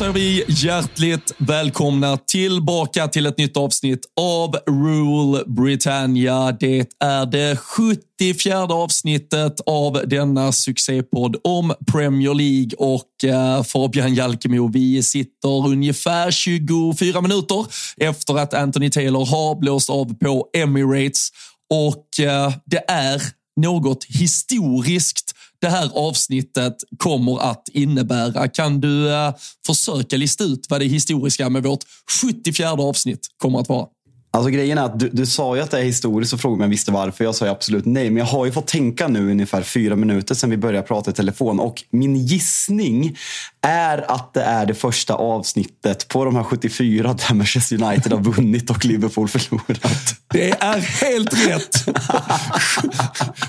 Då säger vi hjärtligt välkomna tillbaka till ett nytt avsnitt av Rule Britannia. Det är det 74 avsnittet av denna succépodd om Premier League och eh, Fabian Jalkemo, vi sitter ungefär 24 minuter efter att Anthony Taylor har blåst av på Emirates och eh, det är något historiskt det här avsnittet kommer att innebära. Kan du eh, försöka lista ut vad det historiska med vårt 74 avsnitt kommer att vara? Alltså grejen är att du, du sa ju att det är historiskt och frågade om jag visste varför. Jag sa ju absolut nej. Men jag har ju fått tänka nu ungefär fyra minuter sedan vi började prata i telefon. Och min gissning är att det är det första avsnittet på de här 74 där Manchester United har vunnit och Liverpool förlorat. Det är helt rätt!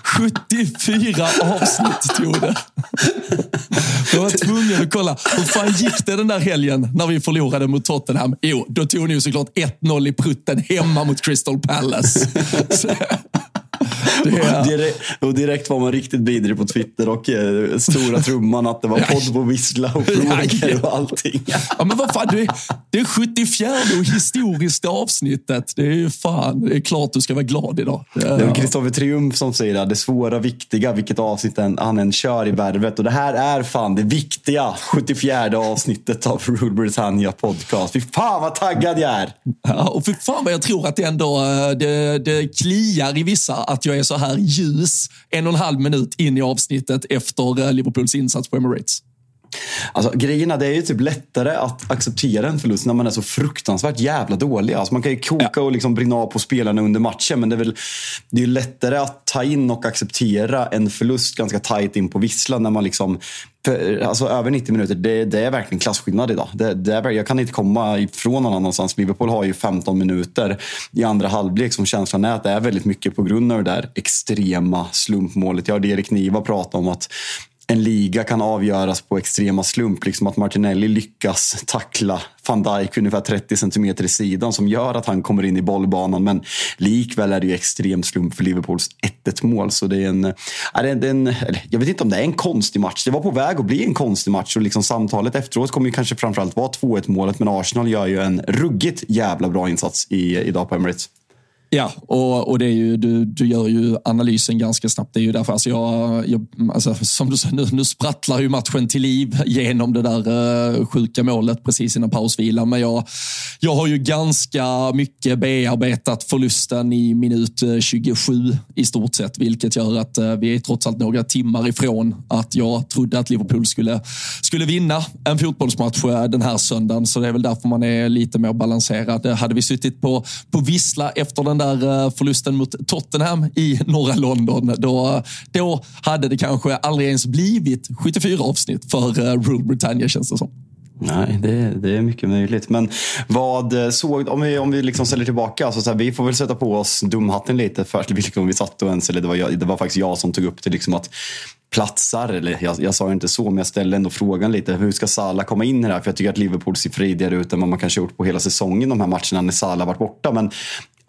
74 avsnitt tog det. Jag var tvungen att kolla. Hur fan gick det den där helgen när vi förlorade mot Tottenham? Jo, då tog ni ju såklart 1-0 i prutten hemma mot Crystal Palace. Det... Direkt, och direkt var man riktigt vidrig på Twitter och eh, stora trumman att det var podd på vissla och frågor och allting. Ja, men vad fan, det är, det är 74 och historiska avsnittet. Det är ju fan, det är klart du ska vara glad idag. Det är Kristoffer Triumf som säger det, det svåra, viktiga, vilket avsnitt han än kör i värvet. Och det här är fan det viktiga 74 avsnittet av Rule Britannia podcast. Fy fan vad taggad jag är! Ja, och fy fan vad jag tror att det ändå eh, det, det kliar i vissa att jag är så här ljus en och en halv minut in i avsnittet efter eh, Liverpools insats på Emirates. Alltså, grejerna, det är ju typ lättare att acceptera en förlust när man är så fruktansvärt jävla dålig. Alltså, man kan ju koka ja. och liksom brinna av på spelarna under matchen, men det är väl det är lättare att ta in och acceptera en förlust ganska tajt in på visslan när man liksom alltså över 90 minuter, det, det, är verkligen klasskillnad idag. Det, det är, jag kan inte komma ifrån någon annanstans. Liverpool har ju 15 minuter i andra halvlek som känslan är att det är väldigt mycket på grund av det där extrema slumpmålet. Jag hörde Erik Niva prata om att en liga kan avgöras på extrema slump. Liksom att Martinelli lyckas tackla van Dijk ungefär 30 centimeter i sidan som gör att han kommer in i bollbanan. Men likväl är det ju extrem slump för Liverpools 1-1 mål. Så det är en, är det en, jag vet inte om det är en konstig match. Det var på väg att bli en konstig match och liksom samtalet efteråt kommer ju kanske framförallt vara 2-1 målet. Men Arsenal gör ju en ruggigt jävla bra insats i, idag på Emirates. Ja, och, och det är ju, du, du gör ju analysen ganska snabbt. Det är ju därför, alltså jag, jag alltså, som du säger, nu, nu sprattlar ju matchen till liv genom det där uh, sjuka målet precis innan pausvilan. Men jag, jag har ju ganska mycket bearbetat förlusten i minut eh, 27 i stort sett, vilket gör att uh, vi är trots allt några timmar ifrån att jag trodde att Liverpool skulle, skulle vinna en fotbollsmatch den här söndagen. Så det är väl därför man är lite mer balanserad. Hade vi suttit på, på vissla efter den där eh, förlusten mot Tottenham i norra London, då, då hade det kanske aldrig ens blivit 74 avsnitt för eh, Rule Britannia känns det som. Nej, det, det, är mycket möjligt. Men vad eh, såg, om vi, om vi liksom ställer tillbaka, så, så här, vi får väl sätta på oss dumhatten lite för liksom, vi satt och ens, eller det var, jag, det var faktiskt jag som tog upp det, liksom att platsar, eller jag, jag sa inte så, men jag ställde ändå frågan lite. Hur ska Salah komma in i det här? För jag tycker att Liverpool ser fridigare ut än vad man kanske gjort på hela säsongen de här matcherna när Salah varit borta. Men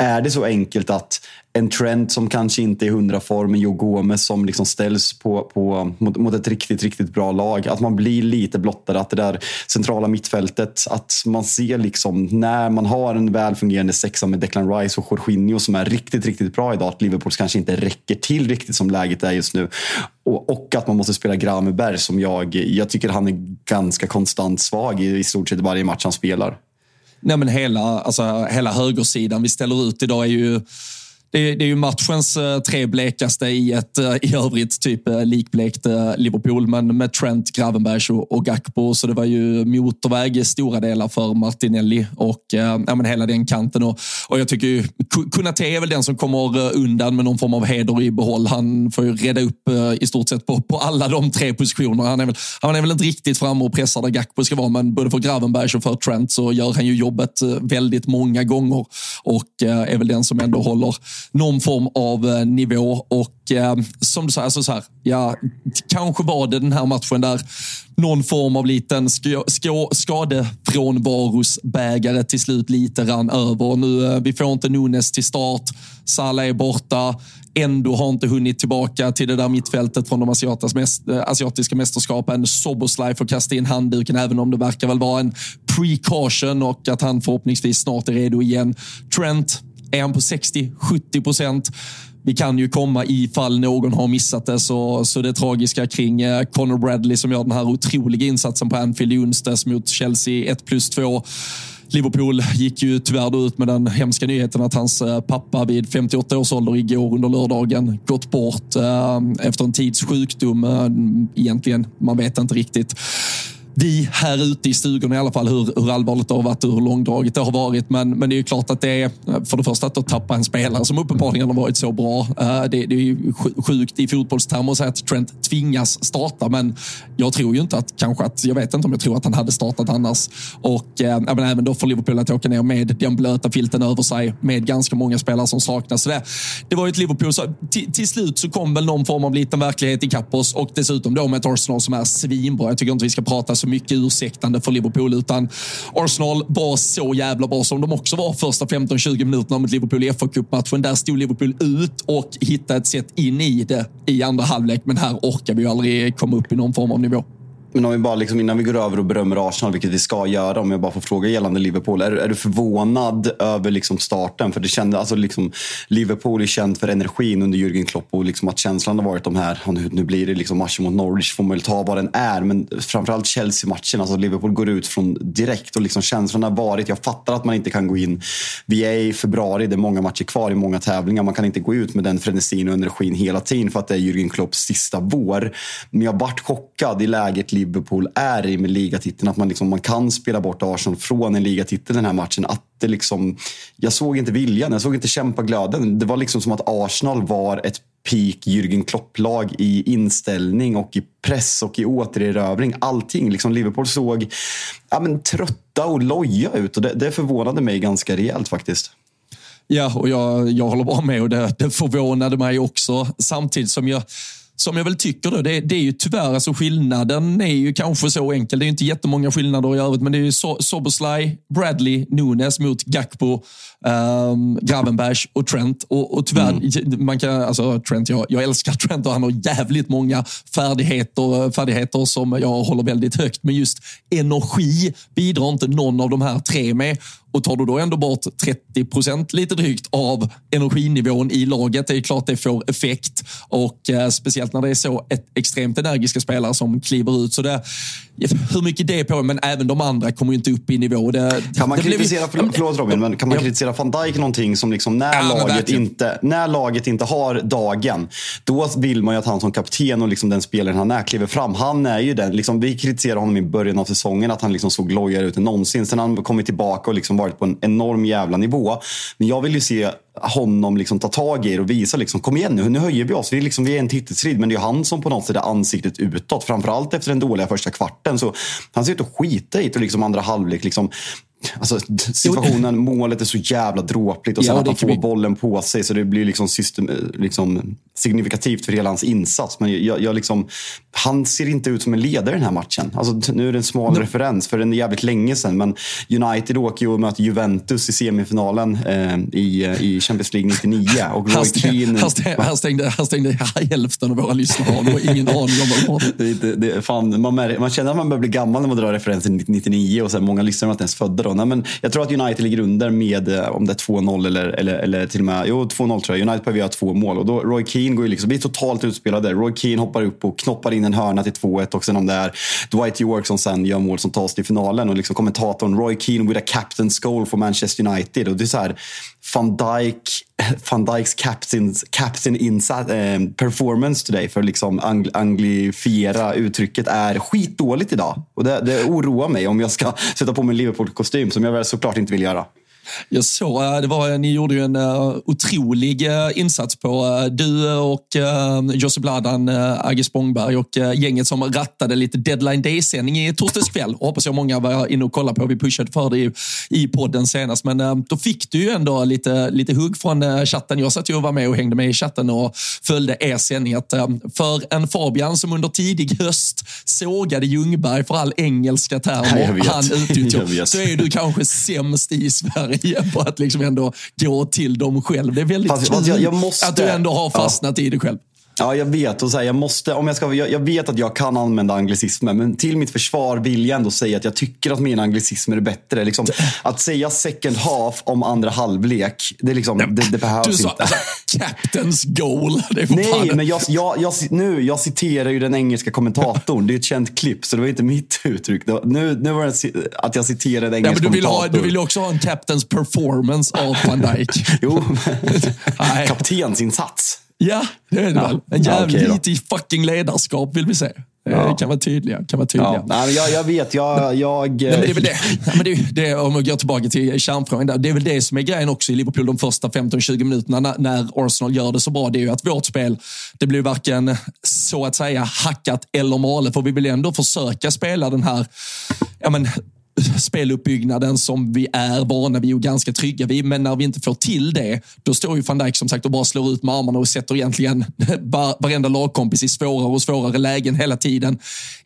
är det så enkelt att en trend som kanske inte är hundra formen Joe Gomez som liksom ställs på, på, mot, mot, ett riktigt, riktigt bra lag. Att man blir lite blottare, att det där centrala mittfältet, att man ser liksom när man har en väl fungerande sexa med Declan Rice och Jorginho som är riktigt, riktigt bra idag, att Liverpools kanske inte räcker till riktigt som läget är just nu. Och, och att man måste spela Grameberg som jag, jag tycker han är ganska konstant svag i, i stort sett varje match han spelar. Nej, men hela, alltså, hela högersidan vi ställer ut idag är ju det, det, är ju matchens eh, tre blekaste i ett eh, i övrigt typ eh, likblekt Liverpool, men med Trent, Gravenbergs och, och Gakpo. Så det var ju motorväg i stora delar för Martinelli och ja, men hela den kanten. Och, och jag tycker ju Kunate är väl den som kommer undan med någon form av heder i behåll. Han får ju reda upp i stort sett på, på alla de tre positionerna. Han är, väl, han är väl inte riktigt framme och pressar där Gakpo ska vara, men både för Gravenbergs och för Trent så gör han ju jobbet väldigt många gånger och är väl den som ändå håller någon form av eh, nivå. Och eh, som du säger, alltså så här, ja, kanske var det den här matchen där någon form av liten skadefrånvarosbägare till slut lite rann över. Nu, eh, vi får inte Nunes till start. Salah är borta. ändå har inte hunnit tillbaka till det där mittfältet från de eh, asiatiska mästerskapen. Soboslaj får kasta in handduken, även om det verkar väl vara en precaution och att han förhoppningsvis snart är redo igen. Trent, är han på 60-70 procent? vi kan ju komma ifall någon har missat det. Så, så det tragiska kring eh, Conor Bradley som gör den här otroliga insatsen på Anfield i onsdags mot Chelsea 1 plus 2. Liverpool gick ju tyvärr ut med den hemska nyheten att hans eh, pappa vid 58 års ålder igår under lördagen gått bort eh, efter en tids sjukdom. Egentligen, man vet inte riktigt vi här ute i stugorna i alla fall hur, hur allvarligt det har varit och hur långdraget det har varit. Men, men det är ju klart att det är, eh, för det första att tappa en spelare som uppenbarligen har varit så bra. Eh, det, det, är ju sjukt i fotbollstermer att säga att Trent tvingas starta, men jag tror ju inte att kanske att, jag vet inte om jag tror att han hade startat annars. Och uh, även då för Liverpool att åka ner med den blöta filten över sig med ganska många spelare som saknas. Så det, det var ju ett Liverpool, så till, till slut så kom väl någon form av liten verklighet i oss och dessutom då med ett Arsenal som är svinbra. Jag tycker inte vi ska prata så mycket ursäktande för Liverpool, utan Arsenal var så jävla bra som de också var första 15-20 minuterna mot Liverpool i FA-cupmatchen. Där stod Liverpool ut och hittade ett sätt in i det i andra halvlek, men här orkar vi ju aldrig komma upp i någon form av nivå. Men om vi bara liksom, innan vi går över och berömmer Arsenal, vilket vi ska göra, om jag bara får fråga gällande Liverpool. Är, är du förvånad över liksom starten? För det kände, alltså liksom, Liverpool är känt för energin under Jürgen Klopp och liksom att känslan har varit de här, nu, nu blir det liksom matchen mot Norwich, får man väl ta vad den är. Men framförallt Chelsea-matchen, alltså Liverpool går ut från direkt och liksom känslan har varit, jag fattar att man inte kan gå in, vi är i februari, det är många matcher kvar i många tävlingar, man kan inte gå ut med den frenesin och energin hela tiden för att det är Jürgen Klopps sista vår. Men jag vart chockad i läget Liverpool är i med ligatiteln. Att man, liksom, man kan spela bort Arsenal från en ligatitel den här matchen. Att det liksom, jag såg inte viljan, jag såg inte kämpaglöden. Det var liksom som att Arsenal var ett peak Jürgen Klopp-lag i inställning och i press och i återerövring. Allting. Liksom Liverpool såg ja, men, trötta och loja ut och det, det förvånade mig ganska rejält faktiskt. Ja, och jag, jag håller bara med och det, det förvånade mig också. Samtidigt som jag som jag väl tycker då, det, det är ju tyvärr, alltså skillnaden är ju kanske så enkel. Det är ju inte jättemånga skillnader i övrigt, men det är ju so Soboslaj, Bradley, Nunes mot Gakpo, um, Gravenberch och Trent. Och, och tyvärr, mm. man kan, alltså Trent, jag, jag älskar Trent och han har jävligt många färdigheter, färdigheter som jag håller väldigt högt. Men just energi bidrar inte någon av de här tre med. Och tar du då ändå bort 30 procent lite drygt av energinivån i laget, det är klart det får effekt. Och eh, speciellt när det är så ett extremt energiska spelare som kliver ut. Så det, hur mycket det är på, men även de andra kommer ju inte upp i nivå. Det, kan man kritisera, blev, förlåt Robin, men kan man ja. kritisera van Dijk någonting som liksom när, ja, laget inte, när laget inte har dagen, då vill man ju att han som kapten och liksom den spelaren han är kliver fram. Han är ju den, liksom, vi kritiserade honom i början av säsongen att han liksom såg lojare ut än någonsin. Sen han kommit tillbaka och liksom varit på en enorm jävla nivå. Men jag vill ju se honom liksom ta tag i det och visa liksom, kom igen nu, nu höjer vi oss. Vi är, liksom, vi är en titelstrid, men det är han som på något sätt är ansiktet utåt. Framförallt efter den dåliga första kvarten. Så han ser ut att skita i det och liksom andra halvlek liksom, Alltså, situationen, målet är så jävla dråpligt och sen ja, att han får bollen på sig så det blir liksom, system, liksom signifikativt för hela hans insats. Men jag, jag liksom, han ser inte ut som en ledare i den här matchen. Alltså, nu är det en smal no. referens för en jävligt länge sedan. Men United åker ju och möter Juventus i semifinalen eh, i, i Champions League 99. Och här, Keane, här, stängde, här, stängde, här stängde hälften av våra lyssnare. De har ingen aning om vad det, det, det, fan, man, man känner att man börjar bli gammal när man drar referensen 99 och sen många lyssnare var inte ens födda då. Nej, men jag tror att United ligger under med eh, om det är 2-0 eller, eller, eller till och med, jo 2-0 tror jag. United behöver göra två mål och då Roy Keane går ju liksom, blir totalt utspelade. Roy Keane hoppar upp och knoppar in en hörna till 2-1 och sen om det är Dwight York som sen gör mål som tas till finalen och liksom kommentatorn Roy Keane with a captain's goal for Manchester United. Och det är så här, van Dijk, van Dijks captain's, captain insat, eh, performance today för liksom ang, anglifiera uttrycket är skitdåligt idag. Och det, det oroar mig om jag ska sätta på mig en Liverpool-kostym som jag väl såklart inte vill göra. Jag såg, det var, ni gjorde ju en uh, otrolig uh, insats på du och uh, Josip Ladan, uh, Agge Spångberg och gänget som rattade lite deadline day-sändning i torsdags kväll. hoppas jag många var inne och kollade på. Vi pushade för det i, i podden senast. Men då fick du ju ändå lite, lite hugg från chatten. Jag satt ju och var med och hängde med i chatten och följde er sändning. Att, för en Fabian som under tidig höst sågade Ljungberg för all engelska termer han utnyttjar, så är du kanske sämst i Sverige igen på att liksom ändå gå till dem själv. Det är väldigt Fast, jag, jag måste, att du ändå har fastnat ja. i det själv. Ja, jag vet. Och så här, jag, måste, om jag, ska, jag, jag, vet att jag kan använda anglicismer, men till mitt försvar vill jag ändå säga att jag tycker att mina anglicismer är bättre. Liksom, att säga second half om andra halvlek, det, liksom, det, det behövs du sa, inte. Alltså, captain's goal. Nej, men jag, jag, nu, jag citerar ju den engelska kommentatorn. Det är ett känt klipp, så det var inte mitt uttryck. Var, nu, nu var det att jag citerade den engelska ja, men du vill kommentatorn. Ha, du vill ju också ha en captain's performance av van Dijk. jo, kaptensinsats. Ja, det är det ja. väl. En jävligt ja, okay fucking ledarskap vill vi se. Ja. Kan vara tydliga. Kan vara tydliga. Ja. Nej, jag, jag vet, jag... jag... Nej, men det är väl det. Ja, men det, det, om vi går tillbaka till kärnfrågan. Där, det är väl det som är grejen också i Liverpool de första 15-20 minuterna när, när, Arsenal gör det så bra. Det är ju att vårt spel, det blir varken så att säga hackat eller malet. För vi vill ändå försöka spela den här ja, men, speluppbyggnaden som vi är vana vid och ganska trygga vid. Men när vi inte får till det, då står ju van Dijk som sagt och bara slår ut med armarna och sätter egentligen varenda lagkompis i svårare och svårare lägen hela tiden.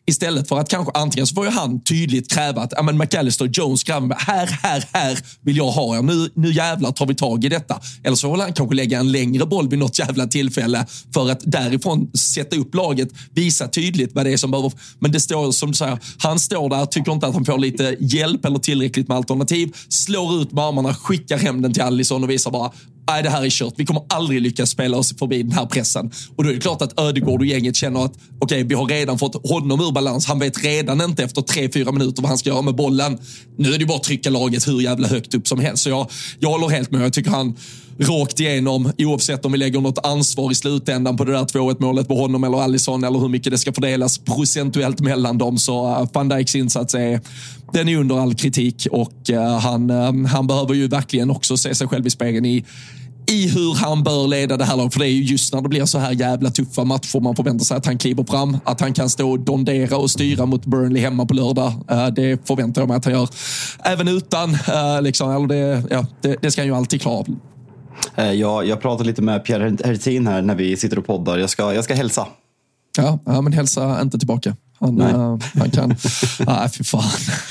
Istället för att kanske antingen så får ju han tydligt kräva att men McAllister och Jones kräver här, här, här vill jag ha er. Nu, nu jävlar tar vi tag i detta. Eller så vill han kanske lägga en längre boll vid något jävla tillfälle för att därifrån sätta upp laget, visa tydligt vad det är som behöver. Men det står som du säger, han står där, tycker inte att han får lite hjälp eller tillräckligt med alternativ, slår ut med armarna, skickar hem den till Allison och visar bara nej det här är kört. Vi kommer aldrig lyckas spela oss förbi den här pressen. Och då är det klart att Ödegård och gänget känner att okej, okay, vi har redan fått honom ur balans. Han vet redan inte efter tre, fyra minuter vad han ska göra med bollen. Nu är det bara att trycka laget hur jävla högt upp som helst. Så jag, jag håller helt med. Jag tycker han rakt igenom, oavsett om vi lägger något ansvar i slutändan på det där 2-1 målet på honom eller Allison eller hur mycket det ska fördelas procentuellt mellan dem. Så eh, van Dijks insats är, den är under all kritik och eh, han, eh, han behöver ju verkligen också se sig själv i spegeln i i hur han bör leda det här laget. För det är ju just när det blir så här jävla tuffa matcher man förväntar sig att han kliver fram. Att han kan stå och dondera och styra mot Burnley hemma på lördag. Det förväntar jag mig att han gör. Även utan, liksom, eller det, ja, det, det ska han ju alltid klara av. Eh, jag, jag pratade lite med Pierre Hertin här när vi sitter och poddar. Jag ska, jag ska hälsa. Ja, ja, men hälsa inte tillbaka. Han, uh, han kan... Nej, fy fan.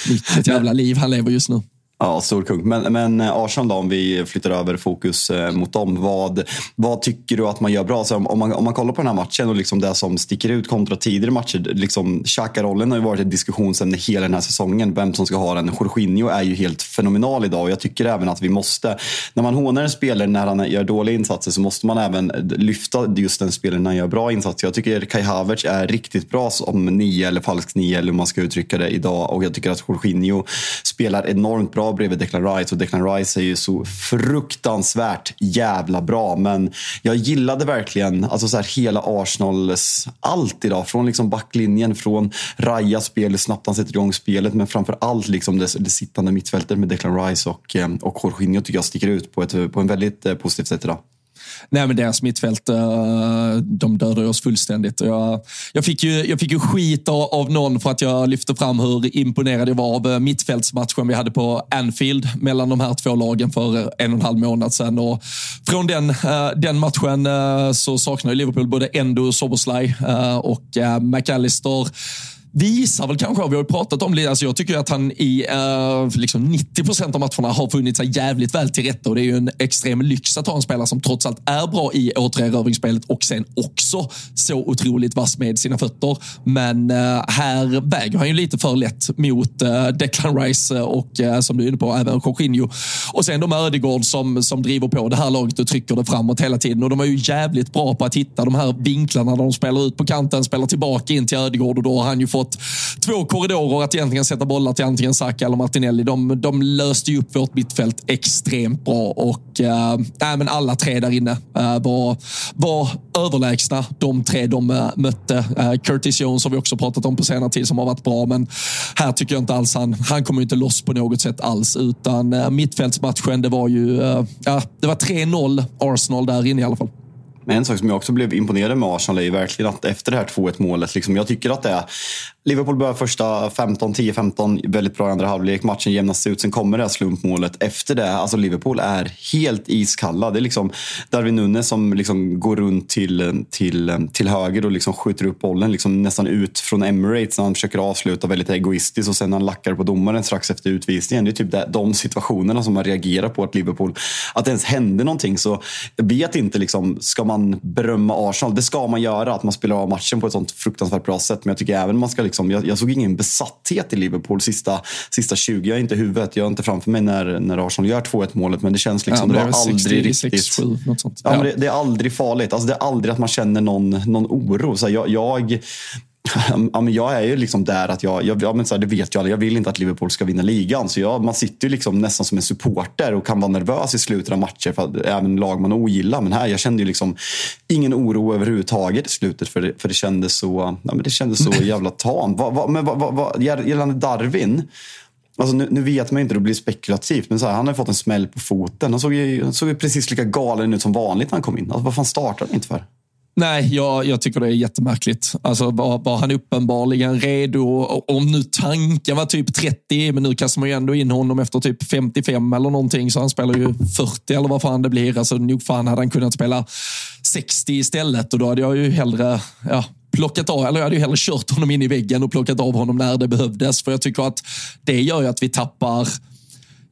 Vilket jävla liv han lever just nu. Ja, stor kung. Men, men eh, Arsenal då, om vi flyttar över fokus eh, mot dem. Vad, vad tycker du att man gör bra? Alltså, så om, man, om man kollar på den här matchen och liksom det som sticker ut kontra tidigare matcher. Liksom, Xhaka-rollen har ju varit ett diskussionsämne hela den här säsongen. Vem som ska ha den. Jorginho är ju helt fenomenal idag och jag tycker även att vi måste, när man hånar en spelare när han gör dåliga insatser så måste man även lyfta just den spelaren när han gör bra insatser. Jag tycker Kai Havertz är riktigt bra som nio eller falsk nio eller hur man ska uttrycka det idag och jag tycker att Jorginho spelar enormt bra bredvid Declan Rice och Declan Rice är ju så fruktansvärt jävla bra. Men jag gillade verkligen alltså så här, hela Arsenals allt idag. Från liksom backlinjen, från Rajas spel, hur snabbt han sätter igång spelet. Men framför allt liksom det, det sittande mittfältet med Declan Rice och, eh, och Jorginho tycker jag sticker ut på, ett, på en väldigt eh, positivt sätt idag. Nej, men deras mittfält, eh, de dödade oss fullständigt. Jag, jag, fick ju, jag fick ju skit av någon för att jag lyfte fram hur imponerad jag var av eh, mittfältsmatchen vi hade på Anfield mellan de här två lagen för en och en halv månad sedan. Och från den, eh, den matchen så saknar Liverpool både Endo och Soboslaj och McAllister visar väl kanske, vi har ju pratat om det, alltså jag tycker att han i uh, liksom 90 procent av matcherna har funnit sig jävligt väl till rätta och det är ju en extrem lyx att ha en spelare som trots allt är bra i återerövringsspelet och sen också så otroligt vass med sina fötter. Men uh, här väger han ju lite för lätt mot uh, Declan Rice och som du är inne på, även Jorginho. Och sen de Ödegård som, som driver på det här laget och trycker det framåt hela tiden och de är ju jävligt bra på att hitta de här vinklarna när de spelar ut på kanten, spelar tillbaka in till Ödegård och då har han ju fått fått två korridorer att egentligen sätta bollar till antingen Saka eller Martinelli. De, de löste ju upp vårt mittfält extremt bra och eh, äh, men alla tre där inne äh, var, var överlägsna. De tre de äh, mötte. Äh, Curtis Jones har vi också pratat om på senare tid som har varit bra, men här tycker jag inte alls han, han kommer inte loss på något sätt alls, utan äh, mittfältsmatchen, det var ju, äh, ja, det var 3-0 Arsenal där inne i alla fall. Men en sak som jag också blev imponerad med Arsenal är ju verkligen att efter det här 2-1 målet, liksom, jag tycker att det är Liverpool börjar första 15, 10-15 väldigt bra i andra halvlek. Matchen jämnas ut. Sen kommer det här slumpmålet. Efter det, alltså Liverpool är helt iskalla. Det är liksom Darwin Nunes som liksom går runt till, till, till höger och liksom skjuter upp bollen liksom nästan ut från Emirates när han försöker avsluta väldigt egoistiskt och sen han lackar på domaren strax efter utvisningen. Det är typ de situationerna som man reagerar på att Liverpool, att det ens hände någonting. Så jag vet inte, liksom, ska man berömma Arsenal? Det ska man göra, att man spelar av matchen på ett sånt fruktansvärt bra sätt. Men jag tycker även man ska liksom liksom, jag, jag, såg ingen besatthet i Liverpool sista, sista 20. Jag är inte i huvudet, jag har inte framför mig när, när Arsenal gör 2-1 målet. Men det känns liksom, ja, det, det var aldrig 60, riktigt... 7, något sånt. Ja, ja. Men det, det, är aldrig farligt. Alltså, det är aldrig att man känner någon, någon oro. Så jag, jag ja, men jag är ju liksom där att jag, jag ja, men så här, det vet jag alla, jag vill inte att Liverpool ska vinna ligan. Så jag, man sitter ju liksom nästan som en supporter och kan vara nervös i slutet av matcher för att, även lag man ogillar. Men här, jag kände ju liksom ingen oro överhuvudtaget i slutet för det, för det kändes så, ja, men det kändes så jävla tamt. Men va, va, va, gällande Darwin, Alltså nu, nu, vet man ju inte, det blir spekulativt, men så här, han har fått en smäll på foten. Han såg ju, han såg ju precis lika galen ut som vanligt när han kom in. Alltså, vad fan startade han inte för? Nej, jag, jag tycker det är jättemärkligt. Alltså, var, var han uppenbarligen redo? Om nu tanken var typ 30, men nu kastar man ju ändå in honom efter typ 55 eller någonting, så han spelar ju 40 eller vad fan det blir. Alltså, nog fan hade han kunnat spela 60 istället och då hade jag ju hellre ja, plockat av, eller jag hade ju hellre kört honom in i väggen och plockat av honom när det behövdes. För jag tycker att det gör ju att vi tappar,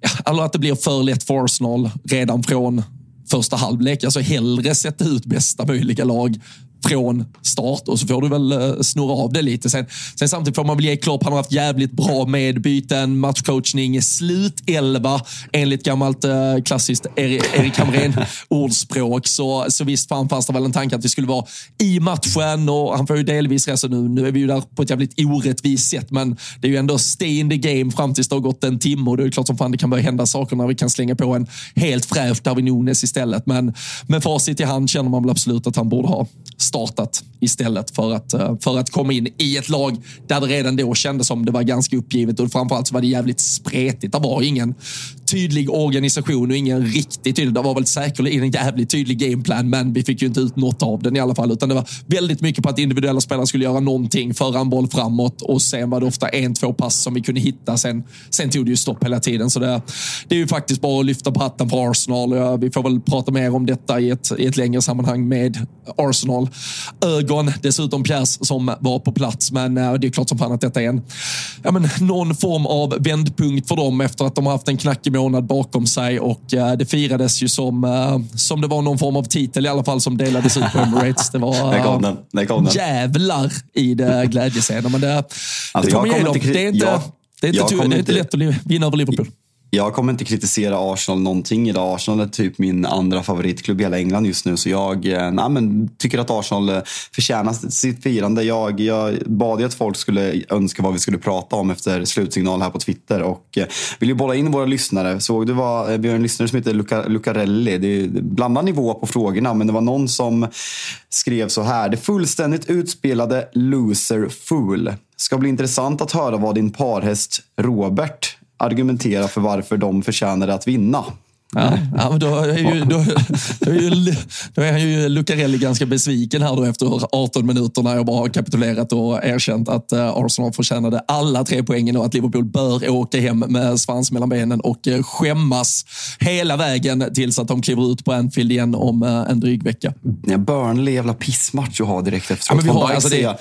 ja, eller att det blir för lätt för Arsenal redan från första halvlek. Alltså hellre sätta ut bästa möjliga lag från start och så får du väl eh, snurra av det lite. Sen, sen samtidigt får man väl ge Klopp, han har haft jävligt bra medbyten, matchcoachning, slutelva enligt gammalt eh, klassiskt Erik Hamrén-ordspråk. Så, så visst fan fanns det väl en tanke att vi skulle vara i matchen och han får ju delvis resa nu. Nu är vi ju där på ett jävligt orättvist sätt, men det är ju ändå stay in the game fram tills det har gått en timme och det är klart som fan det kan börja hända saker när vi kan slänga på en helt fräsch Darwin Nunes istället. Men med facit i hand känner man väl absolut att han borde ha startat istället för att, eh, för att komma in i ett lag där det redan då kändes som det var ganska uppgivet och framförallt så var det jävligt spretigt. Det var ingen tydlig organisation och ingen riktigt tydlig. Det var väl säkerligen en jävligt tydlig gameplan, men vi fick ju inte ut något av den i alla fall, utan det var väldigt mycket på att individuella spelare skulle göra någonting, föra en boll framåt och sen var det ofta en, två pass som vi kunde hitta. Sen, sen tog det ju stopp hela tiden, så det, det är ju faktiskt bara att lyfta på hatten för Arsenal. Vi får väl prata mer om detta i ett, i ett längre sammanhang med Arsenal ögon. Dessutom Pjärs som var på plats, men eh, det är klart som fan att detta är en, ja, men, någon form av vändpunkt för dem efter att de har haft en knackig månad bakom sig och eh, det firades ju som, eh, som det var någon form av titel i alla fall som delades ut på Emirates. Det var det kom den. Det kom den. jävlar i det glädjescenen. Men det, alltså, det får man ge dem. Det är inte, jag, det är inte, det är inte lätt att vinna över Liverpool. Jag kommer inte kritisera Arsenal någonting idag. Arsenal är typ min andra favoritklubb i hela England just nu. Så jag eh, nej, men, tycker att Arsenal eh, förtjänar sitt firande. Jag, jag bad ju att folk skulle önska vad vi skulle prata om efter slutsignal här på Twitter. Och eh, vill ju bolla in våra lyssnare. Såg du vad, vi har en lyssnare som heter Luca, Lucarelli. Det är blandad nivå på frågorna. Men det var någon som skrev så här. Det fullständigt utspelade Loser Fool. Ska bli intressant att höra vad din parhäst Robert argumentera för varför de förtjänade att vinna. Ja, ja, men då, är ju, då, då, är ju, då är ju Lucarelli ganska besviken här då efter 18 minuter när jag bara har kapitulerat och erkänt att eh, Arsenal förtjänade alla tre poängen och att Liverpool bör åka hem med svans mellan benen och eh, skämmas hela vägen tills att de kliver ut på Anfield igen om eh, en dryg vecka. Ja, Burnley jävla pissmatch att ha direkt efteråt. Ja, men vi har, alltså det,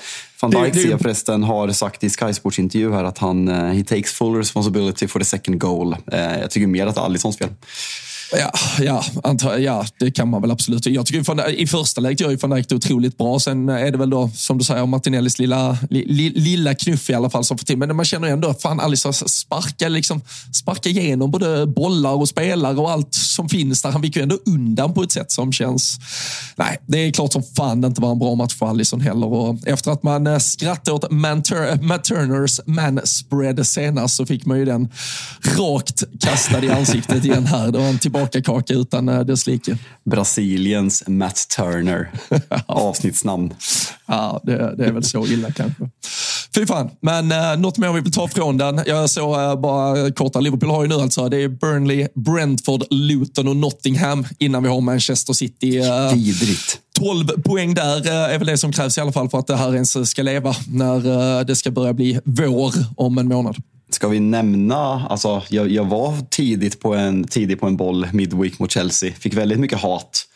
Van Dijk ser förresten har sagt i Sky Sports intervju här att han uh, he takes full responsibility for the second goal. Uh, jag tycker mer att det är Alissons fel. Ja, ja, antar, ja, det kan man väl absolut. Jag tycker van, I första läget gör ju van Dijk det otroligt bra. Sen är det väl då, som du säger, Martinellis lilla, li, lilla knuff i alla fall som får till. Men man känner ändå att fan Alisson sparkar, liksom, sparka igenom både bollar och spelare och allt som finns där. Han fick ju ändå undan på ett sätt som känns... Nej, det är klart som fan det inte var en bra match för Alisson heller. Och efter att man eh, skrattade åt Matt Turners man spread senast så fick man ju den rakt kastad i ansiktet igen här. Det var en typ tillbakakaka utan eh, dess like. Brasiliens Matt Turner. Avsnittsnamn. Ja, det, det, är väl så illa kanske. Fy fan. Men uh, något mer vi vill ta från den. Jag såg uh, bara korta. Liverpool har ju nu alltså, det är Burnley, Brentford, Luton och Nottingham innan vi har Manchester City. Uh, Vidrigt. 12 poäng där är väl det som krävs i alla fall för att det här ens ska leva när det ska börja bli vår om en månad. Ska vi nämna, alltså jag, jag var tidigt på, en, tidigt på en boll midweek mot Chelsea. Fick väldigt mycket hat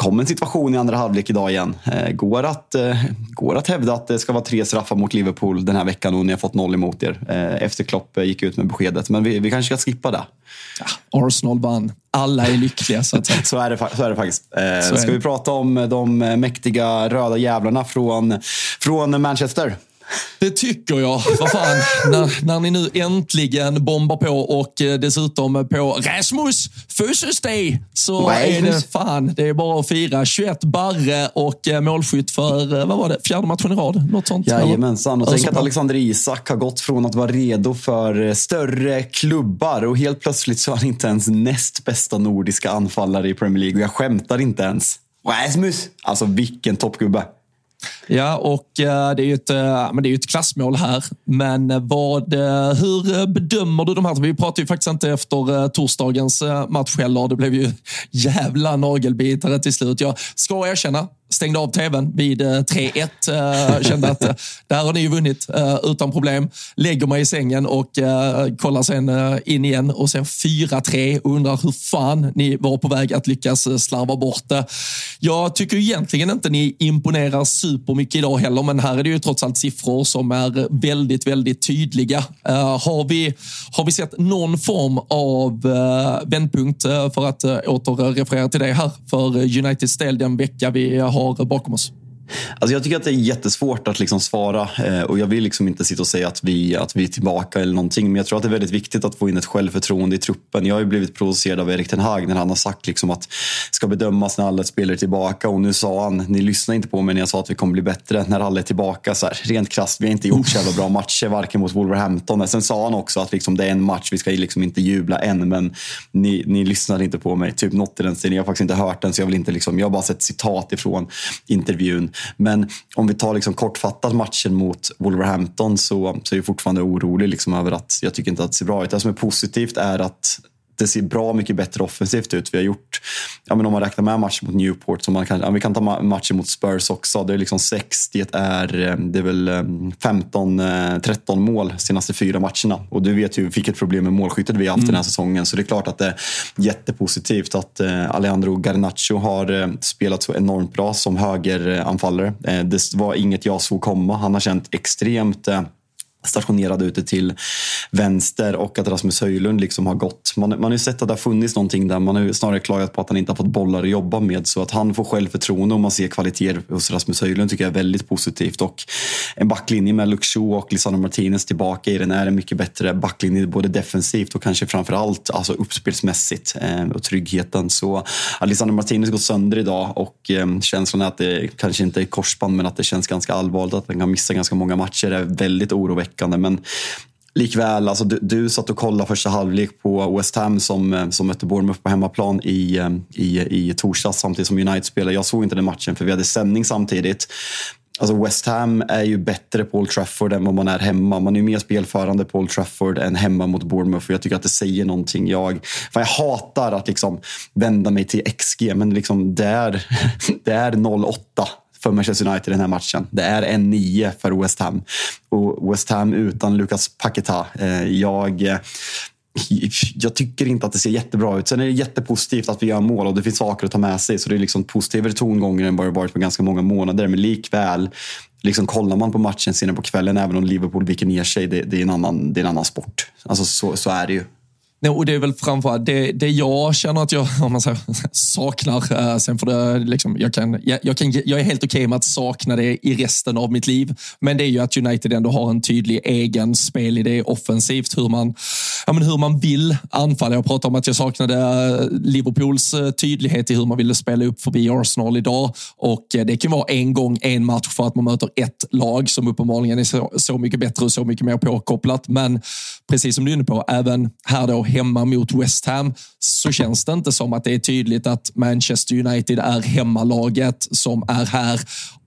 kom en situation i andra halvlek idag igen. Eh, går, att, eh, går att hävda att det ska vara tre straffar mot Liverpool den här veckan och ni har fått noll emot er. Eh, efter Klopp gick ut med beskedet. Men vi, vi kanske ska skippa det. Ja, Arsenal vann. Alla är lyckliga så att säga. så, är det, så är det faktiskt. Så ska vi prata om de mäktiga röda jävlarna från, från Manchester? Det tycker jag. Vad fan, när, när ni nu äntligen bombar på och eh, dessutom på Rasmus Day så Rasmus. är det fan, det är bara att fira. 21 barre och eh, målskytt för, eh, vad var det, fjärde matchen i rad? Något sånt? Jajamensan. Och tänk att Alexander Isak har gått från att vara redo för större klubbar och helt plötsligt så är han inte ens näst bästa nordiska anfallare i Premier League. Och jag skämtar inte ens. Rasmus! Alltså vilken toppgubbe. Ja, och eh, det är ju ett, eh, men det är ett klassmål här. Men eh, vad, hur bedömer du de här? Vi pratade ju faktiskt inte efter torsdagens match heller. Det blev ju jävla nagelbitare till slut. Jag ska erkänna, stängde av tvn vid eh, 3-1. Eh, kände att eh, där har ni ju vunnit utan problem. Lägger mig i sängen och kollar sen in igen och ser 4-3 och undrar hur fan ni var på väg att lyckas slarva bort det. Jag tycker egentligen inte ni imponerar supermycket idag heller, men här är det ju trots allt siffror som är väldigt, väldigt tydliga. Har vi, har vi sett någon form av vändpunkt för att återreferera till det här för Uniteds del den vecka vi har har bakom oss. Alltså jag tycker att det är jättesvårt att liksom svara eh, och jag vill liksom inte sitta och säga att vi, att vi är tillbaka eller någonting. Men jag tror att det är väldigt viktigt att få in ett självförtroende i truppen. Jag har ju blivit provocerad av Erik Ten Hag när han har sagt liksom att ska bedömas när alla spelare är tillbaka. Och nu sa han, ni lyssnade inte på mig när jag sa att vi kommer bli bättre när alla är tillbaka. Så här, rent krasst, vi har inte gjort så jävla bra matcher, varken mot Wolverhampton. Sen sa han också att liksom, det är en match, vi ska liksom inte jubla än. Men ni, ni lyssnar inte på mig. Typ något i den stilen. Jag har faktiskt inte hört den, så jag vill inte liksom, jag har bara sett citat ifrån intervjun. Men om vi tar liksom kortfattat matchen mot Wolverhampton så, så är jag fortfarande orolig liksom över att jag tycker inte att det ser bra ut. Det som är positivt är att det ser bra mycket bättre offensivt ut. Vi har gjort, ja, men om man räknar med matchen mot Newport, så man kan, ja, vi kan ta matchen mot Spurs också. Det är liksom sex, det är, eh, det är väl 15-13 eh, mål senaste fyra matcherna. Och du vet ju vilket problem med målskyttet vi har haft mm. den här säsongen. Så det är klart att det är jättepositivt att eh, Alejandro Garnacho har eh, spelat så enormt bra som högeranfallare. Eh, det var inget jag såg komma. Han har känt extremt eh, stationerad ute till vänster och att Rasmus Höjlund liksom har gått. Man, man har ju sett att det har funnits någonting där. Man har ju snarare klagat på att han inte har fått bollar att jobba med. Så att han får självförtroende och man ser kvaliteter hos Rasmus Höjlund tycker jag är väldigt positivt. Och en backlinje med Luxo och Lisandro Martinez tillbaka i den är en mycket bättre backlinje både defensivt och kanske framför allt alltså uppspelsmässigt eh, och tryggheten. Så Lisandro Martinez går sönder idag och eh, känslan är att det kanske inte är korsband men att det känns ganska allvarligt att han kan missa ganska många matcher. Det är väldigt oroväckande oroväckande. Men likväl, alltså, du, du satt och kollade första halvlek på West Ham som, eh, som mötte Bournemouth på hemmaplan i, eh, i, i torsdags samtidigt som United spelade. Jag såg inte den matchen för vi hade sändning samtidigt. Alltså West Ham är ju bättre på Old Trafford än vad man är hemma. Man är ju mer spelförande på Old Trafford än hemma mot Bournemouth. Jag tycker att det säger någonting. Jag, jag hatar att liksom vända mig till XG, men liksom det, är, det är 08 för Manchester United i den här matchen. Det är en 9 för West Ham. Och West Ham utan Lucas Paqueta. Eh, jag eh, jag tycker inte att det ser jättebra ut. Sen är det jättepositivt att vi gör mål och det finns saker att ta med sig. Så det är liksom positivare tongångar än vad det varit på ganska många månader. Men likväl, liksom kollar man på matchen senare på kvällen, även om Liverpool viker ner sig, det, det, är, en annan, det är en annan sport. Alltså så, så är det ju. Nej, och det är väl framförallt det, det jag känner att jag om man säger, saknar. Eh, sen får det, liksom, jag, kan, jag, jag, kan, jag är helt okej okay med att sakna det i resten av mitt liv. Men det är ju att United ändå har en tydlig egen spelidé offensivt. Hur man ja, men hur man vill anfalla. Jag pratade om att jag saknade eh, Liverpools eh, tydlighet i hur man ville spela upp förbi Arsenal idag. Och eh, det kan vara en gång, en match för att man möter ett lag som uppenbarligen är så, så mycket bättre och så mycket mer påkopplat. Men precis som du är inne på, även här då hemma mot West Ham så känns det inte som att det är tydligt att Manchester United är hemmalaget som är här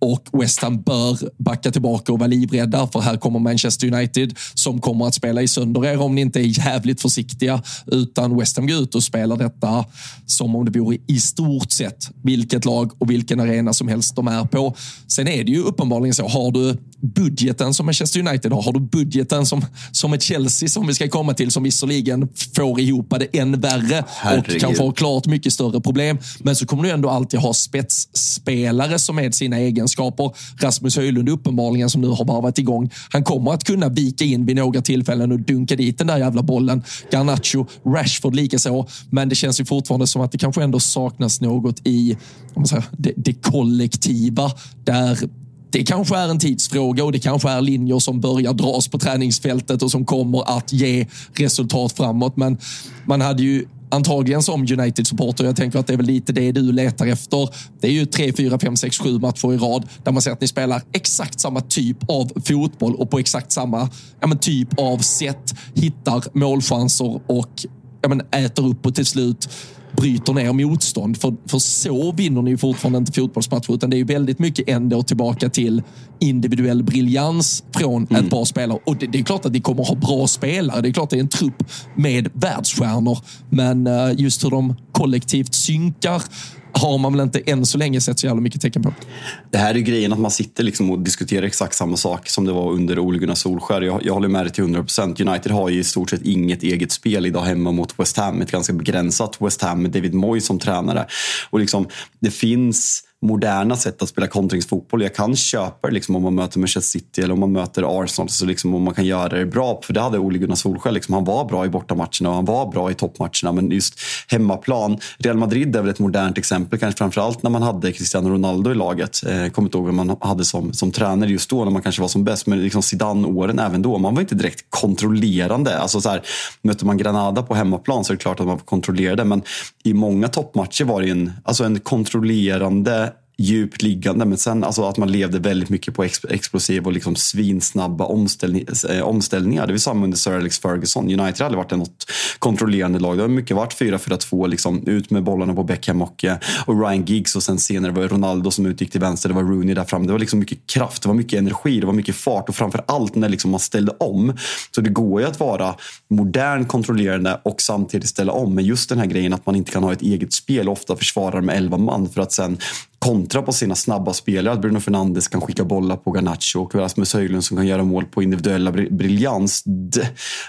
och West Ham bör backa tillbaka och vara livrädda för här kommer Manchester United som kommer att spela i sönder er om ni inte är jävligt försiktiga utan West Ham går ut och spelar detta som om det vore i stort sett vilket lag och vilken arena som helst de är på. Sen är det ju uppenbarligen så, har du budgeten som Manchester United har, har du budgeten som, som ett Chelsea som vi ska komma till som visserligen får ihop det än värre Herregud. och kan få klart mycket större problem. Men så kommer du ändå alltid ha spetsspelare som med sina egenskaper. Rasmus Höjlund uppenbarligen som nu har bara varit igång. Han kommer att kunna vika in vid några tillfällen och dunka dit den där jävla bollen. Garnacho, Rashford likaså. Men det känns ju fortfarande som att det kanske ändå saknas något i säger, det, det kollektiva där det kanske är en tidsfråga och det kanske är linjer som börjar dras på träningsfältet och som kommer att ge resultat framåt. Men man hade ju antagligen som United-supporter, jag tänker att det är väl lite det du letar efter. Det är ju tre, fyra, fem, sex, sju matcher i rad där man ser att ni spelar exakt samma typ av fotboll och på exakt samma ja, men, typ av sätt hittar målchanser och ja, men, äter upp och till slut bryter ner motstånd. För, för så vinner ni fortfarande inte fotbollsmatcher, utan det är väldigt mycket ändå tillbaka till individuell briljans från mm. ett par spelare. Och det, det, är klart att ni kommer ha bra spelare. Det är klart att det är en trupp med världsstjärnor. Men eh, just hur de kollektivt synkar har man väl inte än så länge sett så jävla mycket tecken på. Det här är grejen att man sitter liksom och diskuterar exakt samma sak som det var under Ole Gunnar Solskär. Jag, jag håller med dig till 100 procent. United har ju i stort sett inget eget spel idag hemma mot West Ham. Ett ganska begränsat West Ham med David Moyes som tränare. Och liksom, det finns moderna sätt att spela kontringsfotboll. Jag kan köpa det liksom, om man möter Manchester City eller om man möter Arsenal. Så liksom, om man kan göra det bra. För det hade Ole Gunnar Solskjaer. Liksom, han var bra i bortamatcherna och han var bra i toppmatcherna. Men just hemmaplan. Real Madrid är väl ett modernt exempel. Kanske framförallt när man hade Cristiano Ronaldo i laget. Eh, kommer inte ihåg vem man hade som, som tränare just då när man kanske var som bäst. Men liksom Zidane-åren även då. Man var inte direkt kontrollerande. Alltså så här, möter man Granada på hemmaplan så är det klart att man kontrollerade. Men i många toppmatcher var det en, alltså en kontrollerande djupt liggande. Men sen alltså att man levde väldigt mycket på explosiva och liksom svinsnabba omställning, eh, omställningar. Det var samma under Sir Alex Ferguson. United har aldrig varit något kontrollerande lag. Det har mycket varit 4-4-2, liksom, ut med bollarna på Beckham och, eh, och Ryan Giggs och sen senare var det Ronaldo som utgick till vänster. Det var Rooney där framme. Det var liksom mycket kraft, det var mycket energi, det var mycket fart och framför allt när liksom man ställde om. Så det går ju att vara modern, kontrollerande och samtidigt ställa om. Men just den här grejen att man inte kan ha ett eget spel och ofta försvarar med elva man för att sen kontra på sina snabba spelare. Att Bruno Fernandes kan skicka bollar på Garnacho och Rasmus Höjlund som kan göra mål på individuella briljans.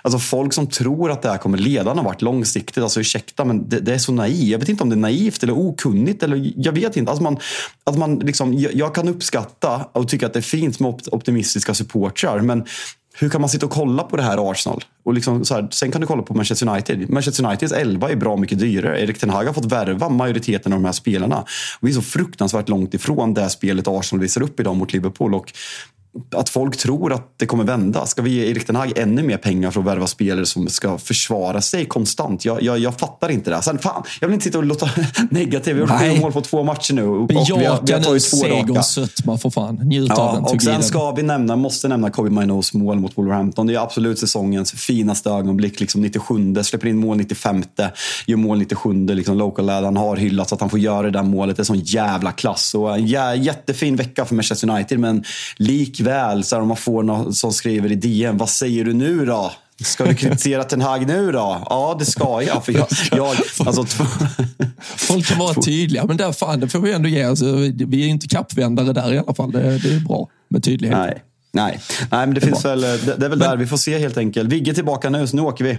Alltså folk som tror att det här kommer leda någon vart långsiktigt, alltså ursäkta men det, det, är så naivt. Jag vet inte om det är naivt eller okunnigt. Eller, jag vet inte. Alltså man, att man liksom, jag, jag kan uppskatta och tycka att det är fint med optimistiska supportrar men hur kan man sitta och kolla på det här Arsenal? Och liksom så här, sen kan du kolla på Manchester United. Manchester Uniteds 11 är bra mycket dyrare. Erik Ten Hag har fått värva majoriteten av de här spelarna. Och vi är så fruktansvärt långt ifrån det spelet Arsenal visar upp idag mot Liverpool. Och att folk tror att det kommer vända. Ska vi ge Erik Ten Hag ännu mer pengar för att värva spelare som ska försvara sig konstant? Jag, jag, jag fattar inte det. Sen fan, jag vill inte sitta och låta negativ. Vi har gjort mål på två matcher nu. Och Bejaka vi har, vi har tagit två raka. sötma för fan. Njut ja, av den. Och sen ska vi nämna, måste nämna Kobe Mainos mål mot Wolverhampton. Det är absolut säsongens finaste ögonblick. Liksom 97, släpper in mål 95, gör mål 97. Liksom local lad. Han har hyllats att han får göra det där målet. Det är sån jävla klass. Och en jättefin vecka för Manchester United, men lik likväl, så här, om man får någon som skriver i DM, vad säger du nu då? Ska du kritisera Ten Hag nu då? Ja, det ska jag. För jag, jag alltså, Folk kan vara tydliga, men där, fan, det får vi ändå ge. Alltså, vi är inte kappvändare där i alla fall. Det, det är bra med tydlighet. Nej, nej. nej men det, det finns väl, det, det, är väl men, där vi får se helt enkelt. Vigge tillbaka nu, så nu åker vi.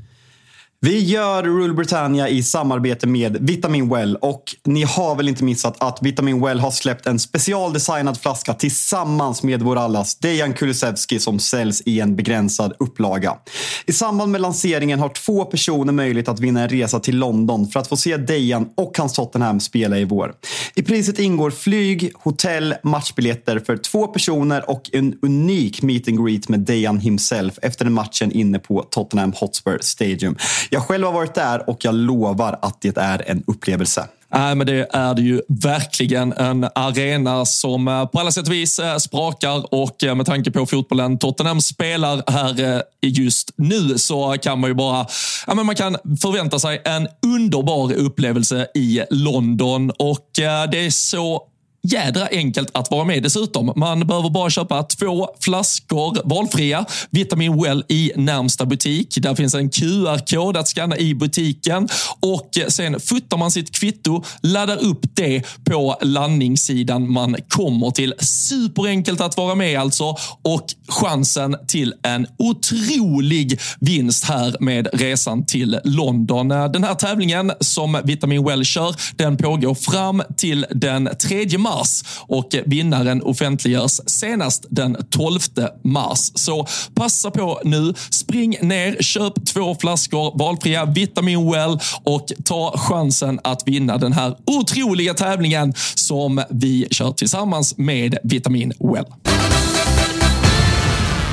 Vi gör Rule Britannia i samarbete med Vitamin Well och ni har väl inte missat att Vitamin Well har släppt en specialdesignad flaska tillsammans med vår allas Dejan Kulusevski som säljs i en begränsad upplaga. I samband med lanseringen har två personer möjlighet att vinna en resa till London för att få se Dejan och hans Tottenham spela i vår. I priset ingår flyg, hotell, matchbiljetter för två personer och en unik meet and greet med Dejan himself efter matchen inne på Tottenham Hotspur Stadium. Jag själv har varit där och jag lovar att det är en upplevelse. Nej, men det är det ju verkligen. En arena som eh, på alla sätt och vis eh, sprakar och eh, med tanke på fotbollen Tottenham spelar här just nu så kan man ju bara ja, men man kan förvänta sig en underbar upplevelse i London och det är så jädra enkelt att vara med dessutom. Man behöver bara köpa två flaskor valfria Vitamin Well i närmsta butik. Där finns en QR-kod att scanna i butiken och sen fotar man sitt kvitto, laddar upp det på landningssidan man kommer till. Superenkelt att vara med alltså och chansen till en otrolig vinst här med resan till London. Den här tävlingen som Vitamin Well kör, den pågår fram till den 3 mars mars och vinnaren offentliggörs senast den 12 mars. Så passa på nu. Spring ner, köp två flaskor valfria Vitamin Well och ta chansen att vinna den här otroliga tävlingen som vi kör tillsammans med Vitamin Well.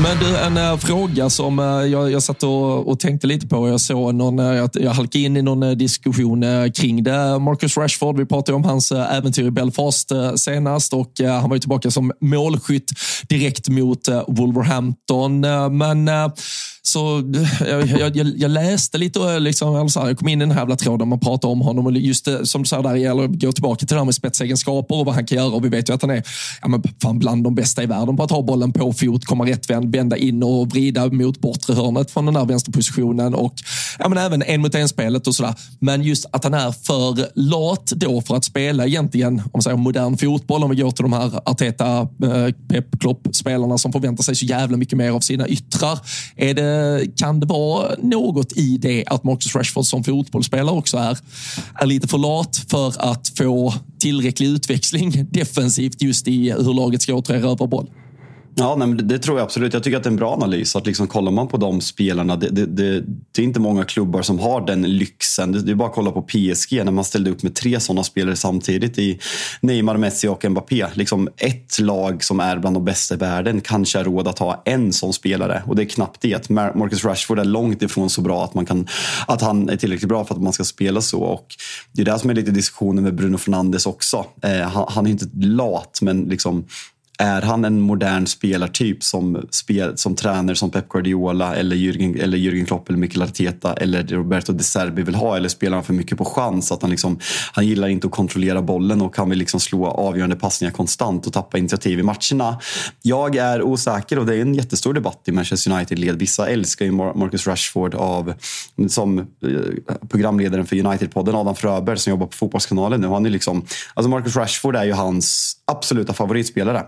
Men du, en äh, fråga som äh, jag, jag satt och, och, tänkte lite på. Jag såg någon, eh, äh, jag, jag halkade in i någon diskussion kring det. Marcus Rashford, vi pratade om hans äventyr i Belfast senast och han var ju tillbaka som målskytt direkt mot Wolverhampton. Men så eh, jag, jag, jag, läste lite, och eh, liksom, så här, jag kom in i den här jävla tråden man pratar om honom. Och just det, som du säger, där gäller att gå tillbaka till det här med spetsegenskaper och vad han kan göra. Och vi vet ju att han är ja, men fan, bland de bästa i världen på att ha bollen på fot, komma rättvänd, vända in och vrida mot bortre hörnet från den där vänsterpositionen. Och ja, men även en mot en-spelet och sådär. Men just att han är för lat då för att spela egentligen, om man säger modern fotboll, om vi går till de här Arteta, eh, Pep, Klopp-spelarna som förväntar sig så jävla mycket mer av sina yttrar. Är det Eh, kan det vara något i det att Marcus Rashford som fotbollsspelare också är, är lite för lat för att få tillräcklig utväxling defensivt just i hur laget ska återerövra boll? Ja, nej, det, det, tror jag absolut. Jag tycker att det är en bra analys. Att liksom, kollar man på de spelarna, det, det, det, det är inte många klubbar som har den lyxen. Det, är bara att kolla på PSG när man ställde upp med tre sådana spelare samtidigt i Neymar, Messi och Mbappé. Liksom ett lag som är bland de bästa i världen kanske har råd att ha en sån spelare och det är knappt det. Marcus Rashford är långt ifrån så bra att, man kan, att han är tillräckligt bra för att man ska spela så. Och det är det som är lite diskussionen med Bruno Fernandes också. Eh, han, han, är inte lat, men liksom är han en modern spelartyp som, spel, som tränare som Pep Guardiola eller Jürgen, eller Jürgen Klopp eller Mikel Arteta eller Roberto De Serbi vill ha? Eller spelar han för mycket på chans? Att han, liksom, han gillar inte att kontrollera bollen och kan vill liksom slå avgörande passningar konstant och tappa initiativ i matcherna. Jag är osäker och det är en jättestor debatt i Manchester United-led. Vissa älskar ju Marcus Rashford av, som eh, programledaren för United-podden Adam Fröberg som jobbar på Fotbollskanalen nu. Han är liksom, alltså Marcus Rashford är ju hans absoluta favoritspelare.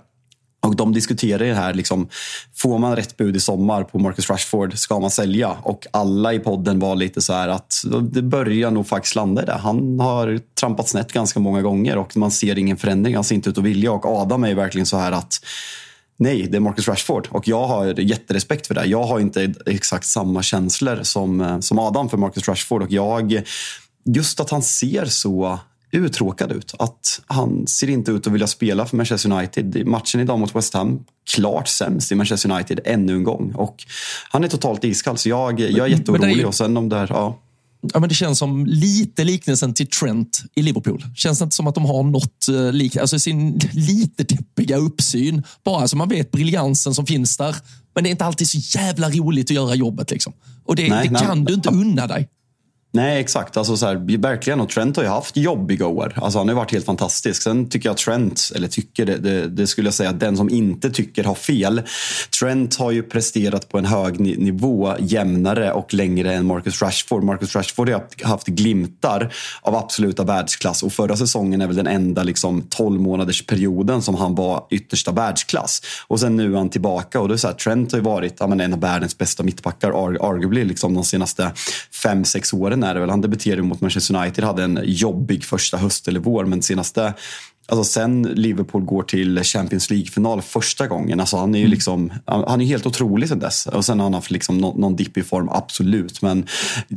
Och de diskuterar det här, liksom, får man rätt bud i sommar på Marcus Rashford, ska man sälja? Och alla i podden var lite så här att det börjar nog faktiskt landa i det. Han har trampat snett ganska många gånger och man ser ingen förändring. Han ser inte ut att vilja. Och Adam är verkligen så här att Nej, det är Marcus Rashford och jag har jätterespekt för det. Jag har inte exakt samma känslor som, eh, som Adam för Marcus Rashford och jag, just att han ser så uttråkad ut. Att han ser inte ut att vilja spela för Manchester United. Matchen idag mot West Ham, klart sämst i Manchester United ännu en gång. Och han är totalt iskall, så jag, jag är jätteorolig. Är... Och sen om där, ja. Ja, men det känns som lite liknelsen till Trent i Liverpool. Känns det inte som att de har något uh, lik, alltså sin lite deppiga uppsyn. Bara så man vet briljansen som finns där. Men det är inte alltid så jävla roligt att göra jobbet. Liksom. Och det, nej, det nej. kan du inte unna dig. Nej, exakt. Alltså, så här, verkligen. Och Trent har ju haft jobbiga år. Alltså, han har varit helt fantastisk. Sen tycker jag Trent, eller tycker det, det, det, skulle jag säga att den som inte tycker har fel. Trent har ju presterat på en hög nivå jämnare och längre än Marcus Rashford. Marcus Rashford har haft glimtar av absoluta världsklass och förra säsongen är väl den enda liksom, 12 månaders perioden som han var yttersta världsklass. Och sen nu är han tillbaka och det är så här, Trent har ju varit ja, en av världens bästa mittbackar, arguably liksom, de senaste fem sex åren är det väl. Han debuterade mot Manchester United, hade en jobbig första höst eller vår, men senaste Alltså sen Liverpool går till Champions League-final första gången. Alltså han är ju mm. liksom, han är helt otrolig sen dess. Och sen har han haft liksom någon, någon dipp i form, absolut. Men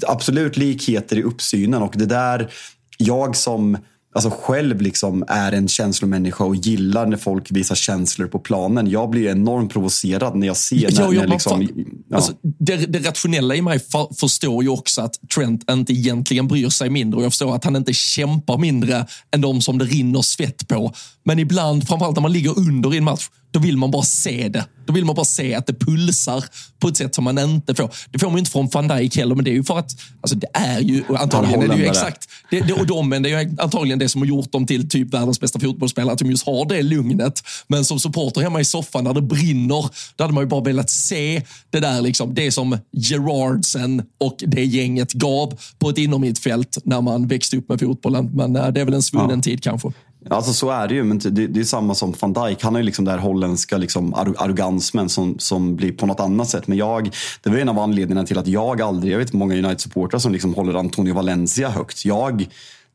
absolut likheter i uppsynen och det där, jag som alltså själv liksom är en känslomänniska och gillar när folk visar känslor på planen. Jag blir enormt provocerad när jag ser när, när liksom, ja. alltså, det, det, rationella i mig för, förstår ju också att Trent inte egentligen bryr sig mindre och jag förstår att han inte kämpar mindre än de som det rinner svett på. Men ibland, framförallt när man ligger under i en match, då vill man bara se det. Då vill man bara se att det pulsar på ett sätt som man inte får. Det får man inte från van Dijk heller, men det är ju för att alltså det är ju antagligen är det ju exakt. Det, det, och de, men det är ju antagligen det som har gjort dem till typ världens bästa fotbollsspelare, att de just har det lugnet. Men som supporter hemma i soffan när det brinner, då hade man ju bara velat se det där, liksom, det som Gerardsen och det gänget gav på ett innermittfält när man växte upp med fotbollen. Men äh, det är väl en svunnen ja. tid kanske. Alltså så är det ju, men det, det är samma som van Dijk. Han har ju liksom det här holländska liksom arrogansmen som, som blir på något annat sätt. Men jag, det var en av anledningarna till att jag aldrig, jag vet många United-supportrar som liksom håller Antonio Valencia högt. Jag,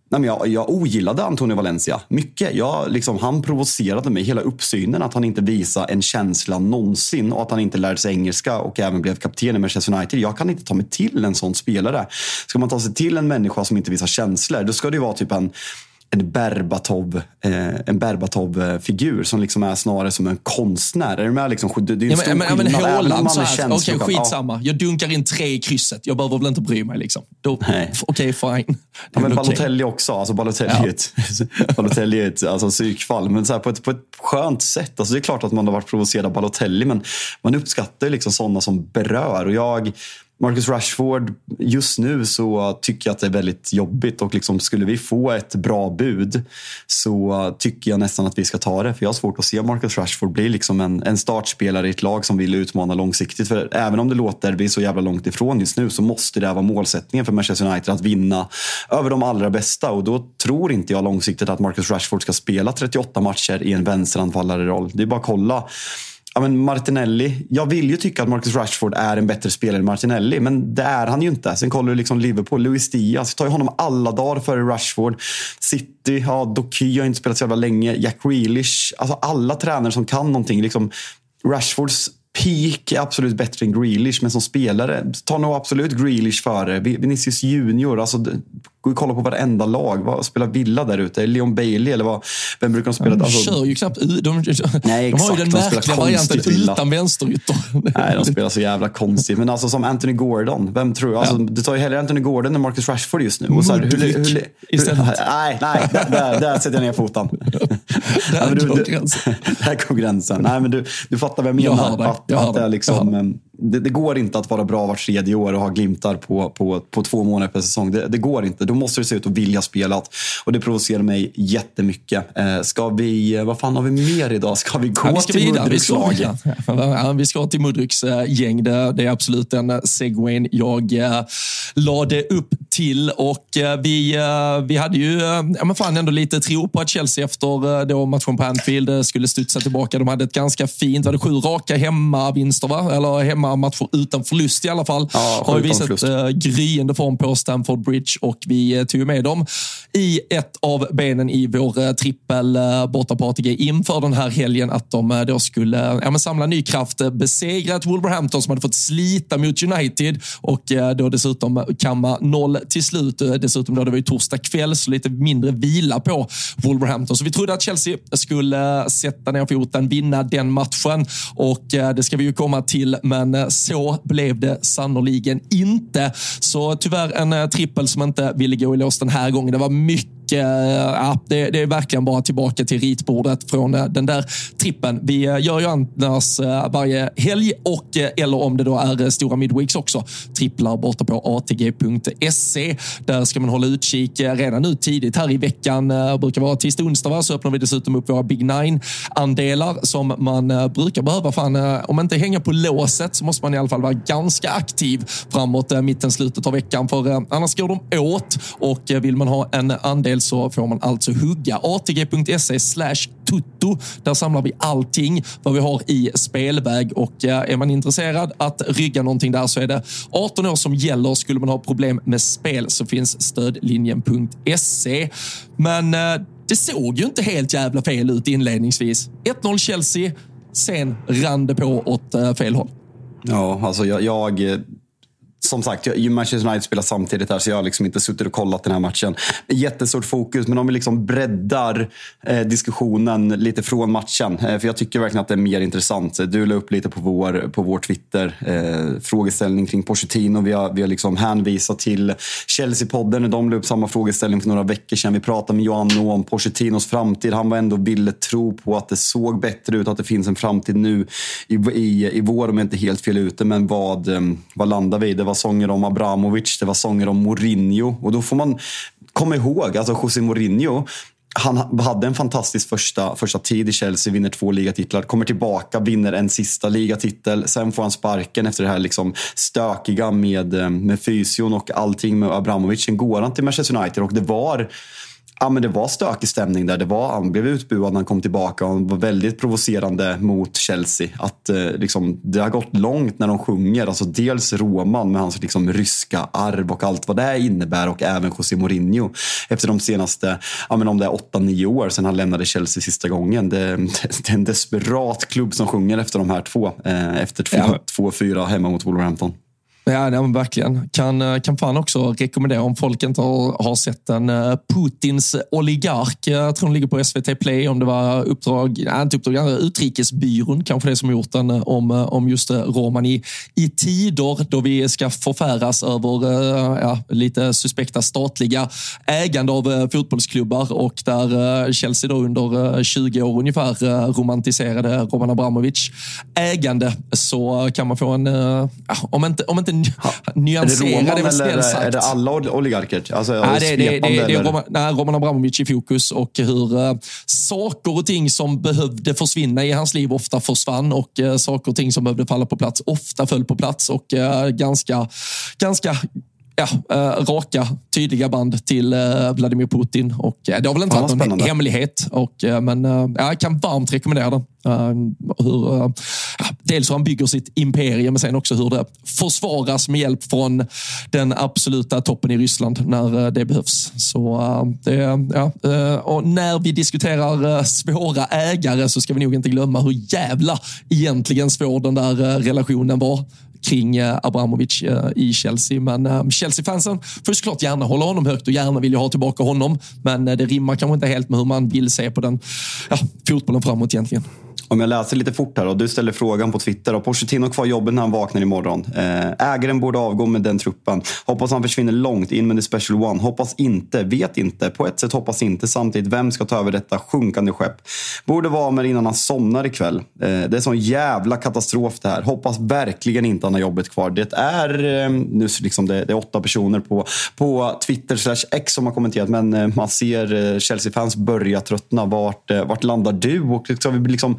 nej men jag, jag ogillade Antonio Valencia mycket. Jag, liksom, han provocerade mig, hela uppsynen att han inte visade en känsla någonsin och att han inte lärde sig engelska och även blev kapten i Manchester United. Jag kan inte ta mig till en sån spelare. Ska man ta sig till en människa som inte visar känslor, då ska det vara typ en en Berbatov, eh, en Berbatov-figur som liksom är snarare som en konstnär. Är du med? Liksom, det är en ja, stor men, skillnad. Men Okej, okay, skitsamma. Ja. Jag dunkar in tre i krysset. Jag behöver väl inte bry mig. Liksom. Okej, okay, fine. Ja, men Balotelli också. Alltså, Balotelli ja. ett, Balotelli är ett alltså, psykfall. Men så här, på, ett, på ett skönt sätt. Alltså, det är klart att man har varit provocerad av Balotelli, men man uppskattar liksom sådana som berör. Och jag Marcus Rashford, just nu så tycker jag att det är väldigt jobbigt och liksom skulle vi få ett bra bud så tycker jag nästan att vi ska ta det. För jag har svårt att se Marcus Rashford bli liksom en, en startspelare i ett lag som vill utmana långsiktigt. För även om det låter vi så jävla långt ifrån just nu så måste det vara målsättningen för Manchester United att vinna över de allra bästa och då tror inte jag långsiktigt att Marcus Rashford ska spela 38 matcher i en vänsteranfallare roll. Det är bara att kolla ja, men Martinelli. Jag vill ju tycka att Marcus Rashford är en bättre spelare än Martinelli, men det är han ju inte. Sen kollar du liksom Liverpool, Luis Diaz, tar ju honom alla dagar före Rashford. City, ja, Doky har inte spelat så jävla länge. Jack Grealish, alltså alla tränare som kan någonting. Liksom, Rashfords peak är absolut bättre än Grealish, men som spelare tar nog absolut Grealish före. Vinicius Junior, alltså, gå och kolla på varenda lag. Vad spelar Villa där ute? Leon Bailey eller vad? Vem brukar de spela? De alltså, kör ju knappt de, de, Nej, de har ju den de märkliga varianten utan vänsterytter. Nej, de spelar så jävla konstigt. Men alltså som Anthony Gordon. Vem tror alltså, ja. Du tar ju hellre Anthony Gordon än Marcus Rashford just nu. Och så här, hur, hur, hur, istället. Nej, nej där, där sätter jag ner foten. där går gränsen. Där går gränsen. Nej, men du, du fattar vad jag menar. Jag att, det, är liksom, det, det, går inte att vara bra vart tredje år och ha glimtar på, på, på två månader per säsong. Det, det går inte. Då måste det se ut att vilja spela. Och det provocerar mig jättemycket. Eh, ska vi, vad fan har vi mer idag? Ska vi gå ja, vi till Mudryks lag? Ja, vi ska till Mudryks gäng. Det, det är absolut den segwayn jag eh, lade upp till. Och eh, vi, eh, vi hade ju eh, ja, men fan ändå lite tro på att Chelsea efter eh, då matchen på Anfield skulle studsa tillbaka. De hade ett ganska fint, var det sju raka hemmavinster va? Eller hemma matcher utan förlust i alla fall. Ja, har ju visat äh, gryende form på Stamford Bridge och vi äh, tog med dem i ett av benen i vår äh, trippel borta på ATG inför den här helgen att de då skulle ja, samla ny kraft, besegra ett Wolverhampton som hade fått slita mot United och då dessutom kamma noll till slut. Dessutom då det var ju torsdag kväll så lite mindre vila på Wolverhampton. Så vi trodde att Chelsea skulle sätta ner foten, vinna den matchen och det ska vi ju komma till. Men så blev det sannoliken inte. Så tyvärr en eh, trippel som inte ville gå i lås den här gången. Det var mycket Eh, ja, det, det, är verkligen bara tillbaka till ritbordet från eh, den där trippen. Vi eh, gör ju annars varje helg och eller om det då är stora midweeks också, tripplar borta på atg.se. Där ska man hålla utkik redan nu tidigt här i veckan. Det brukar vara tisdag, onsdag, så öppnar vi dessutom upp våra Big Nine-andelar som man brukar behöva. Fan, om inte hänger på låset så måste man i alla fall vara ganska aktiv framåt mitten, slutet av veckan. För annars går de åt och vill man ha en andel så får man alltså hugga. ATG.se slash tutto. Där samlar vi allting vad vi har i spelväg och eh, är man intresserad att rygga någonting där så är det 18 år som gäller. Skulle man ha problem med spel så finns stödlinjen.se. Men eh, det såg ju inte helt jävla fel ut inledningsvis. 1-0 Chelsea, sen rann det på åt eh, fel håll. Ja, alltså jag, jag som sagt, Manchester United spelar samtidigt här så jag har liksom inte suttit och kollat den här matchen. Jättestort fokus, men om vi liksom breddar eh, diskussionen lite från matchen. Eh, för jag tycker verkligen att det är mer intressant. Du la upp lite på vår, på vår Twitter, eh, frågeställning kring Pochettino. Vi har, vi har liksom hänvisat till Chelsea-podden. De la upp samma frågeställning för några veckor sedan. Vi pratade med Joanno om Pochettinos framtid. Han var ändå ville tro på att det såg bättre ut, att det finns en framtid nu i, i, i vår, om jag inte helt fel ute. Men vad, eh, vad landar vi i? Det var sånger om Abramovic, det var sånger om Mourinho. Och då får man komma ihåg, alltså José Mourinho, han hade en fantastisk första, första tid i Chelsea, vinner två ligatitlar, kommer tillbaka, vinner en sista ligatitel. Sen får han sparken efter det här liksom stökiga med, eh, med fysion och allting med Abramovic. Sen går han till Manchester United och det var Ja, men det var stökig stämning där. Det var, han blev utbuad när han kom tillbaka och han var väldigt provocerande mot Chelsea. Att, eh, liksom, det har gått långt när de sjunger. Alltså, dels Roman med hans liksom, ryska arv och allt vad det innebär och även José Mourinho. Efter de senaste, ja, men om det är 8-9 år sedan han lämnade Chelsea sista gången. Det, det, är en desperat klubb som sjunger efter de här två. Eh, efter 2-4 ja. hemma mot Wolverhampton. Ja, ja verkligen. Kan, eh, kan fan också rekommendera om folk inte har, har sett den. Eh, Putins oligark, eh, jag tror den ligger på SVT Play, om det var uppdrag, nej, inte uppdrag, utrikesbyrån kanske det som gjort den, om, om just Roman i, i tider då vi ska förfäras över ja, lite suspekta statliga ägande av fotbollsklubbar och där Chelsea då under 20 år ungefär romantiserade Roman Abramovic ägande så kan man få en, ja, om inte, om inte inte nyansera det, är väl Är det alla oligarker? Alltså, nej, det, det, det, det är Roman, nej, Roman Abramovic i fokus och hur uh, saker och ting som behövde försvinna i hans liv ofta försvann och uh, saker och ting som behövde falla på plats ofta föll på plats och uh, ganska, ganska ja, äh, raka, tydliga band till äh, Vladimir Putin. Och, äh, det har väl inte varit någon hemlighet, och, äh, men jag kan varmt rekommendera den. hur, dels hur han bygger sitt imperium, men sen också hur det försvaras med hjälp från den absoluta toppen i Ryssland när det behövs. Så, det, ja, och när vi diskuterar svåra ägare så ska vi nog inte glömma hur jävla egentligen svår den där relationen var kring Abramovic eh, i Chelsea. Men eh, Chelsea-fansen får såklart gärna hålla honom högt och gärna vill ha tillbaka honom. Men eh, det rimmar kanske inte helt med hur man vill se på den ja, fotbollen framåt egentligen. Om jag läser lite fort här och du ställer frågan på Twitter. Har Pochettino kvar jobbet när han vaknar imorgon? Eh, ägaren borde avgå med den truppen. Hoppas han försvinner långt in med the special one. Hoppas inte, vet inte. På ett sätt hoppas inte. Samtidigt, vem ska ta över detta sjunkande skepp? Borde vara med innan han somnar ikväll. Eh, det är sån jävla katastrof det här. Hoppas verkligen inte han har jobbet kvar. Det är, eh, nu liksom det, det, är åtta personer på, på Twitter slash X som har kommenterat. Men eh, man ser eh, Chelsea-fans börja tröttna. Vart, eh, vart landar du? Och liksom, liksom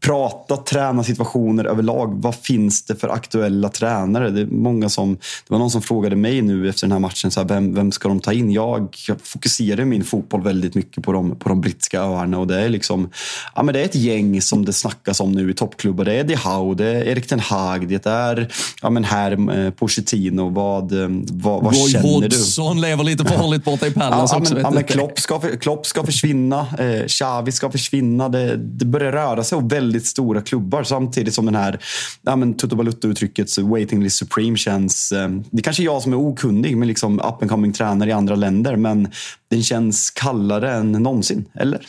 prata tränarsituationer överlag. Vad finns det för aktuella tränare? Det, är många som, det var någon som frågade mig nu efter den här matchen, så här, vem, vem ska de ta in? Jag, fokuserar min fotboll väldigt mycket på de, på de brittiska öarna och det är liksom, ja, men det är ett gäng som det snackas om nu i toppklubbar. Det är Eddie Howe, det är Erik Ten Hag, det är ja, men här, eh, Pochettino. Vad, eh, vad, vad Roy känner Hodgson du? lever lite farligt borta i Palace ja, också. Men, ja, men Klopp, ska, Klopp ska försvinna, eh, Xavi ska försvinna. Det, det börjar röra sig väldigt stora klubbar samtidigt som den här ja, men Balutto-uttrycket waiting list supreme känns... Eh, det kanske är jag som är okunnig med liksom up and coming tränare i andra länder men den känns kallare än någonsin, eller?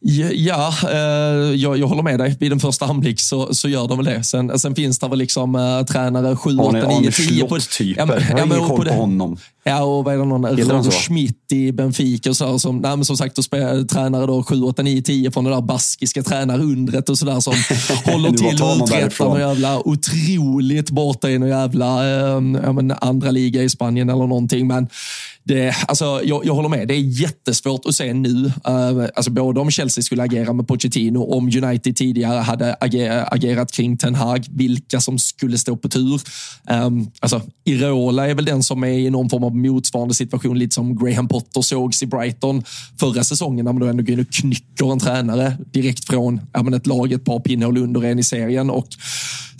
Ja, eh, jag, jag håller med dig. Vid en första anblick så, så gör de väl det. Sen, sen finns det väl liksom eh, tränare 7, 8, 9, 10. På, typer. Ja, men, jag har ingen koll på honom. Ja, och vad är det någon? Roger Schmidt i Benfica och så. Som, nej, som sagt, spelare, tränare då 7, 8, 9, 10 från det där baskiska tränarundret och sådär som håller till och uträttar någon jävla otroligt borta i någon jävla eh, men, andra liga i Spanien eller någonting. Men det, alltså, jag, jag håller med. Det är jättesvårt att se nu. Uh, alltså, både om Chelsea skulle agera med Pochettino, om United tidigare hade ager, agerat kring Ten Hag, vilka som skulle stå på tur. Um, alltså, Irola är väl den som är i någon form av motsvarande situation, lite som Graham Potter sågs i Brighton förra säsongen, när man då ändå går in och knycker en tränare direkt från ja, men ett lag ett par pinnhål under en i serien och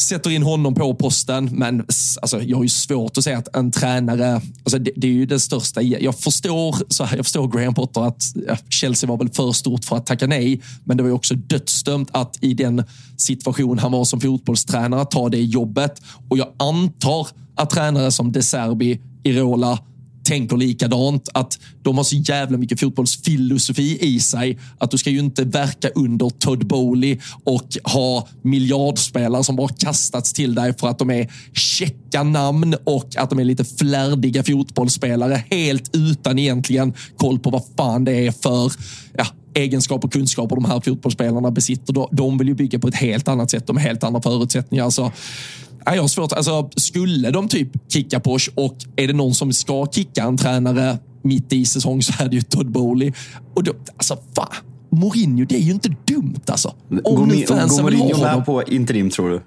sätter in honom på posten. Men alltså, jag har ju svårt att säga att en tränare, alltså, det, det är ju det största. Jag förstår, så här, jag förstår Graham Potter att ja, Chelsea var väl för stort för att tacka nej, men det var ju också dödsdömt att i den situation han var som fotbollstränare ta det jobbet. Och jag antar att tränare som De Serbi, Irola, tänker likadant. Att de har så jävla mycket fotbollsfilosofi i sig att du ska ju inte verka under Todd Bowley och ha miljardspelare som bara kastats till dig för att de är checka namn och att de är lite flärdiga fotbollsspelare helt utan egentligen koll på vad fan det är för ja, egenskaper och kunskaper de här fotbollsspelarna besitter. De vill ju bygga på ett helt annat sätt, de har helt andra förutsättningar. Så jag har svårt. Alltså, skulle de typ kicka Porsche och är det någon som ska kicka en tränare mitt i säsong så är det ju Todd Bowley. Och då, alltså, fan. Mourinho, det är ju inte dumt alltså. Om nu fansen ha honom. med på interim tror du?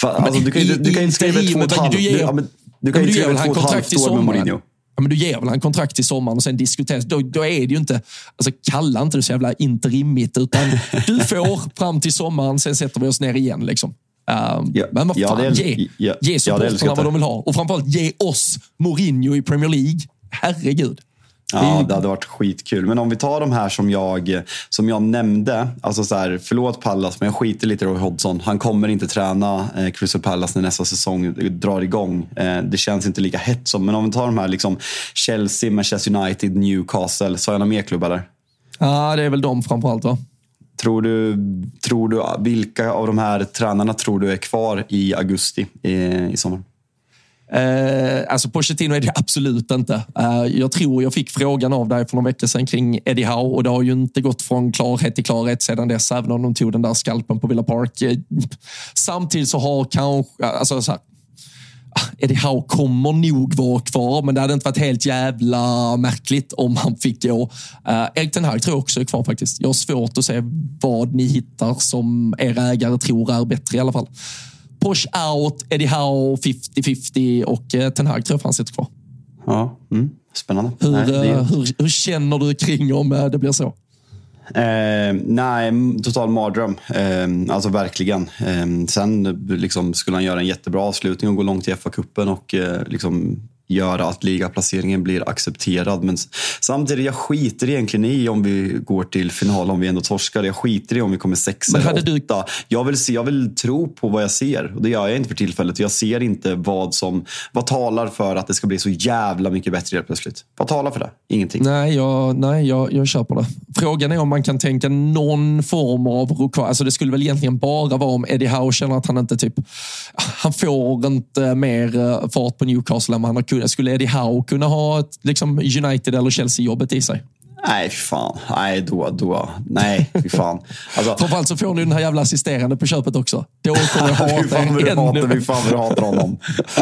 För, alltså, du kan ju inte skriva två och ett halvt. Du, ja, du kan ju inte skriva två och ett halvt år med Mourinho. Ja, men du ger väl en kontrakt i sommaren och sen diskuteras. Då, då är det ju inte, alltså kalla inte det så jävla interimigt, utan du får fram till sommaren, sen sätter vi oss ner igen. Liksom. Um, ja, men vad fan, ja, det, ge, ja, ge supportrarna vad de vill ha. Och framförallt ge oss Mourinho i Premier League. Herregud. Ja, det hade varit skitkul. Men om vi tar de här som jag, som jag nämnde. Alltså så här, förlåt Pallas, men jag skiter lite i Roy Hodgson. Han kommer inte träna eh, Crystal Palace när nästa säsong drar igång. Eh, det känns inte lika hett som. Men om vi tar de här liksom Chelsea, Manchester United, Newcastle. Sa jag några mer klubbar Ja, det är väl de framförallt va? Tror du, tror du, vilka av de här tränarna tror du är kvar i augusti i, i sommar? Eh, alltså Pochettino är det absolut inte. Eh, jag tror jag fick frågan av dig för några veckor sedan kring Eddie Howe och det har ju inte gått från klarhet till klarhet sedan dess, även om de tog den där skalpen på Villa Park. Eh, samtidigt så har kanske, alltså så här, Eddie Howe kommer nog vara kvar, men det hade inte varit helt jävla märkligt om han fick gå. Uh, Erik Ten Hag tror jag också är kvar faktiskt. Jag har svårt att se vad ni hittar som era ägare tror är bättre i alla fall. Posh out, Eddie Howe 50-50 och uh, Ten Hag tror jag fan sitter kvar. Ja, mm. spännande. Hur, Nej, det... uh, hur, hur, känner du kring om det blir så? Eh, nej, total mardröm. Eh, alltså verkligen. Eh, sen liksom, skulle han göra en jättebra avslutning och gå långt i FA-cupen och eh, liksom, göra att ligaplaceringen blir accepterad. Men samtidigt, jag skiter egentligen i om vi går till final, om vi ändå torskar. Jag skiter i om vi kommer sexa eller åtta. Du... Jag, vill se, jag vill tro på vad jag ser och det gör jag inte för tillfället. Jag ser inte vad som vad talar för att det ska bli så jävla mycket bättre helt plötsligt. Vad talar för det? Ingenting. Nej, jag, nej jag, jag köper det. Frågan är om man kan tänka någon form av rokad. Alltså det skulle väl egentligen bara vara om Eddie Howe känner att han inte typ... Han får inte mer eh, fart på Newcastle än vad han har kunnat. Skulle Eddie Howe kunna ha ett liksom United eller Chelsea-jobbet i sig? Nej, fan. Nej, då, då. Nej, fy fan. Alltså, Framförallt så får ni den här jävla assisterande på köpet också. Då kommer jag hata. Fy fan vad du hatar honom.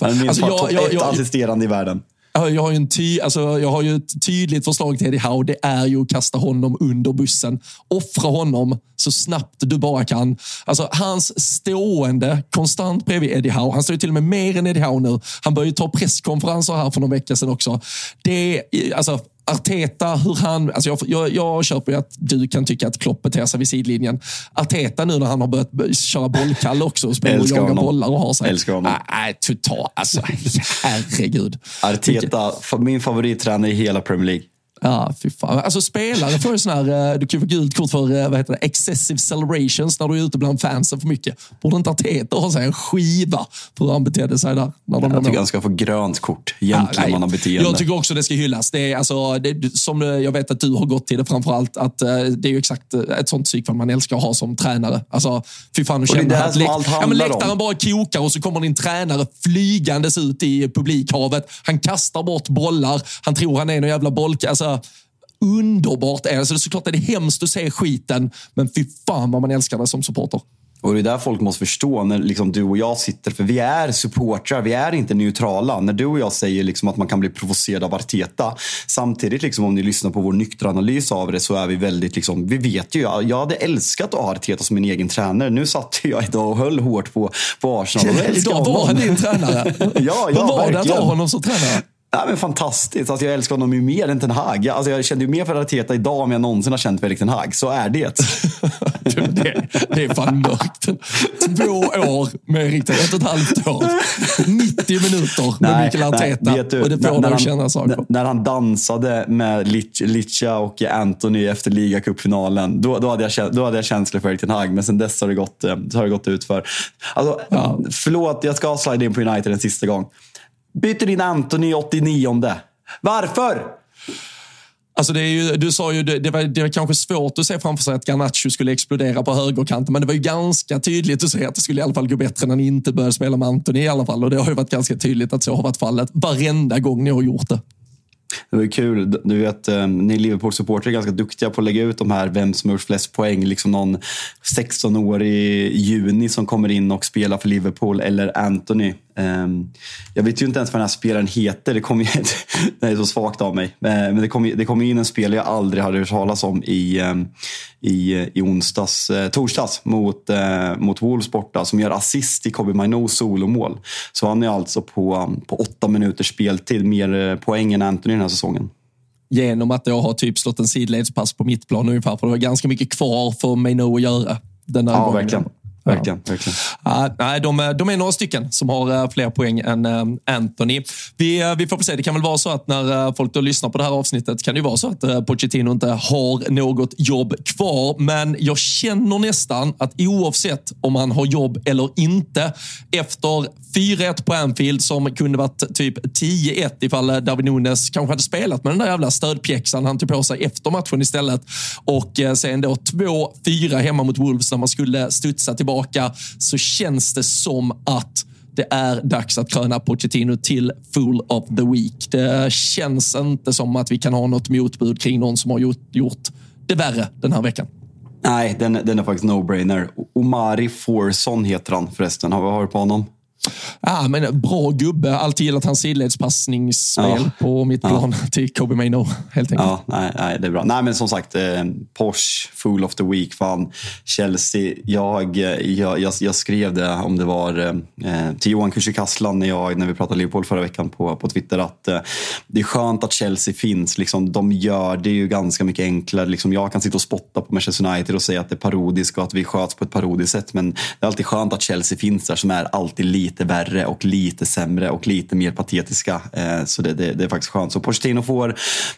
Han är minst alltså, jag, jag, jag, assisterande i världen jag har ju, en ty, alltså, jag har ju ett tydligt förslag till Eddie Howe. Det är ju att kasta honom under bussen. Offra honom så snabbt du bara kan. Alltså, hans stående konstant bredvid Eddie Howe. Han står ju till och med mer än Eddie Howe nu. Han började ta presskonferenser här för någon vecka sedan också. Det, alltså, Arteta, hur han... Alltså jag, jag, jag köper ju att du kan tycka att Klopp beter sig vid sidlinjen. Arteta nu när han har börjat köra bollkall också och spela och jaga bollar och ha sig. Älskar honom. Nej, total. Alltså, herregud. Arteta, min favorittränare i hela Premier League. Ja, fy fan. Alltså spelare får ju sån här, eh, du kan få gult kort för eh, vad heter det, excessive celebrations när du är ute bland fansen för mycket. Borde inte Arteta ha sig en skiva för hur han betedde sig där? När de jag tycker han ska få grönt kort. Gentlemannabeteende. Ja, jag tycker också det ska hyllas. Det är, alltså, det, som jag vet att du har gått till det framförallt, att eh, det är ju exakt ett sånt psykfall man älskar att ha som tränare. Alltså, fy fan, och känna att läk ja, men läktaren om. bara kokar och så kommer din tränare flygandes ut i publikhavet. Han kastar bort bollar. Han tror han är någon jävla bollk. Alltså, underbart är det. Så det är såklart är det hemskt att se skiten, men fy fan vad man älskar det som supporter. Och Det är där folk måste förstå när liksom du och jag sitter, för vi är supportrar, vi är inte neutrala. När du och jag säger liksom att man kan bli provocerad av Arteta, samtidigt liksom om ni lyssnar på vår nyktra analys av det så är vi väldigt, liksom, vi vet ju, jag hade älskat att ha Arteta som min egen tränare. Nu satt jag idag och höll hårt på, på Arsenal. idag var han din tränare? ja, ja, var verkligen. det att ha honom som tränare? Ja, men fantastiskt. Alltså, jag älskar honom ju mer än Ten Hag. Alltså, jag kände ju mer för Arteta idag än jag någonsin har känt för Erik Ten Hag. Så är det. det, det är fan mörkt. Två år med Erik ett och ett halvt år. 90 minuter med nej, Mikael Arteta. Nej, du, och det får dig att känna saker. När han dansade med Licha och Anthony efter ligacupfinalen, då, då, hade jag, då hade jag känslor för Erik Ten Hag. Men sen dess har det gått, eh, har det gått ut för. Alltså, ja. Förlåt, jag ska slide in på United en sista gång. Byter in Anthony 89. Varför? Alltså det är ju, du sa ju, det, det, var, det var kanske svårt att se framför sig att Garnacho skulle explodera på högerkanten, men det var ju ganska tydligt att se att det skulle i alla fall gå bättre när ni inte började spela med Anthony i alla fall. Och det har ju varit ganska tydligt att så har varit fallet varenda gång ni har gjort det. Det var kul. Du vet, eh, ni Liverpool-supportrar är ganska duktiga på att lägga ut de här vem som har gjort flest poäng. Liksom någon 16-årig juni som kommer in och spelar för Liverpool eller Anthony Ehm, jag vet ju inte ens vad den här spelaren heter. Det, kom ju, det är så svagt av mig. Eh, men det kom, det kom in en spelare jag aldrig hade hört talas om i, ehm, i, i onsdags, eh, torsdags mot, eh, mot Wolves borta som gör assist i Kobe Mainos solomål. Så han är alltså på, på åtta minuters speltid mer poäng än Anthony den här säsongen genom att jag har typ slått en sidledspass på mittplan ungefär. För det var ganska mycket kvar för Maino att göra. Den här ja, gången. verkligen. Verkligen. verkligen. Uh, nej, de, de, är några stycken som har uh, fler poäng än uh, Anthony. Vi, uh, vi får se. Det kan väl vara så att när folk då lyssnar på det här avsnittet kan det vara så att Pochettino inte har något jobb kvar. Men jag känner nästan att oavsett om han har jobb eller inte, efter 4-1 på Anfield som kunde varit typ 10-1 ifall David Nunes kanske hade spelat med den där jävla stödpjäxan han tog på sig efter matchen istället. Och sen då 2-4 hemma mot Wolves när man skulle studsa tillbaka tillbaka så känns det som att det är dags att kröna Pochettino till Fool of the Week. Det känns inte som att vi kan ha något motbud kring någon som har gjort, gjort det värre den här veckan. Nej, den, den är faktiskt no-brainer. Omari Forsson heter han förresten. Har vi hört på honom? Ja, men bra gubbe. Alltid gillat hans sidledspassningsspel ja. på mitt plan ja. till Kobe Maino, helt enkelt. Ja, nej, nej, det är bra. Nej, men som sagt, eh, Porsche, Fool of the Week. Fan, Chelsea. Jag, jag, jag, jag skrev det, om det var eh, till Johan Kücükaslan när, jag, när vi pratade Liverpool förra veckan på, på Twitter, att eh, det är skönt att Chelsea finns. Liksom, de gör det ju ganska mycket enklare. Liksom, jag kan sitta och spotta på Manchester United och säga att det är parodiskt och att vi sköts på ett parodiskt sätt. Men det är alltid skönt att Chelsea finns där, som är alltid lite lite värre och lite sämre och lite mer patetiska. Eh, så det, det, det, är faktiskt skönt. Så Pochettino får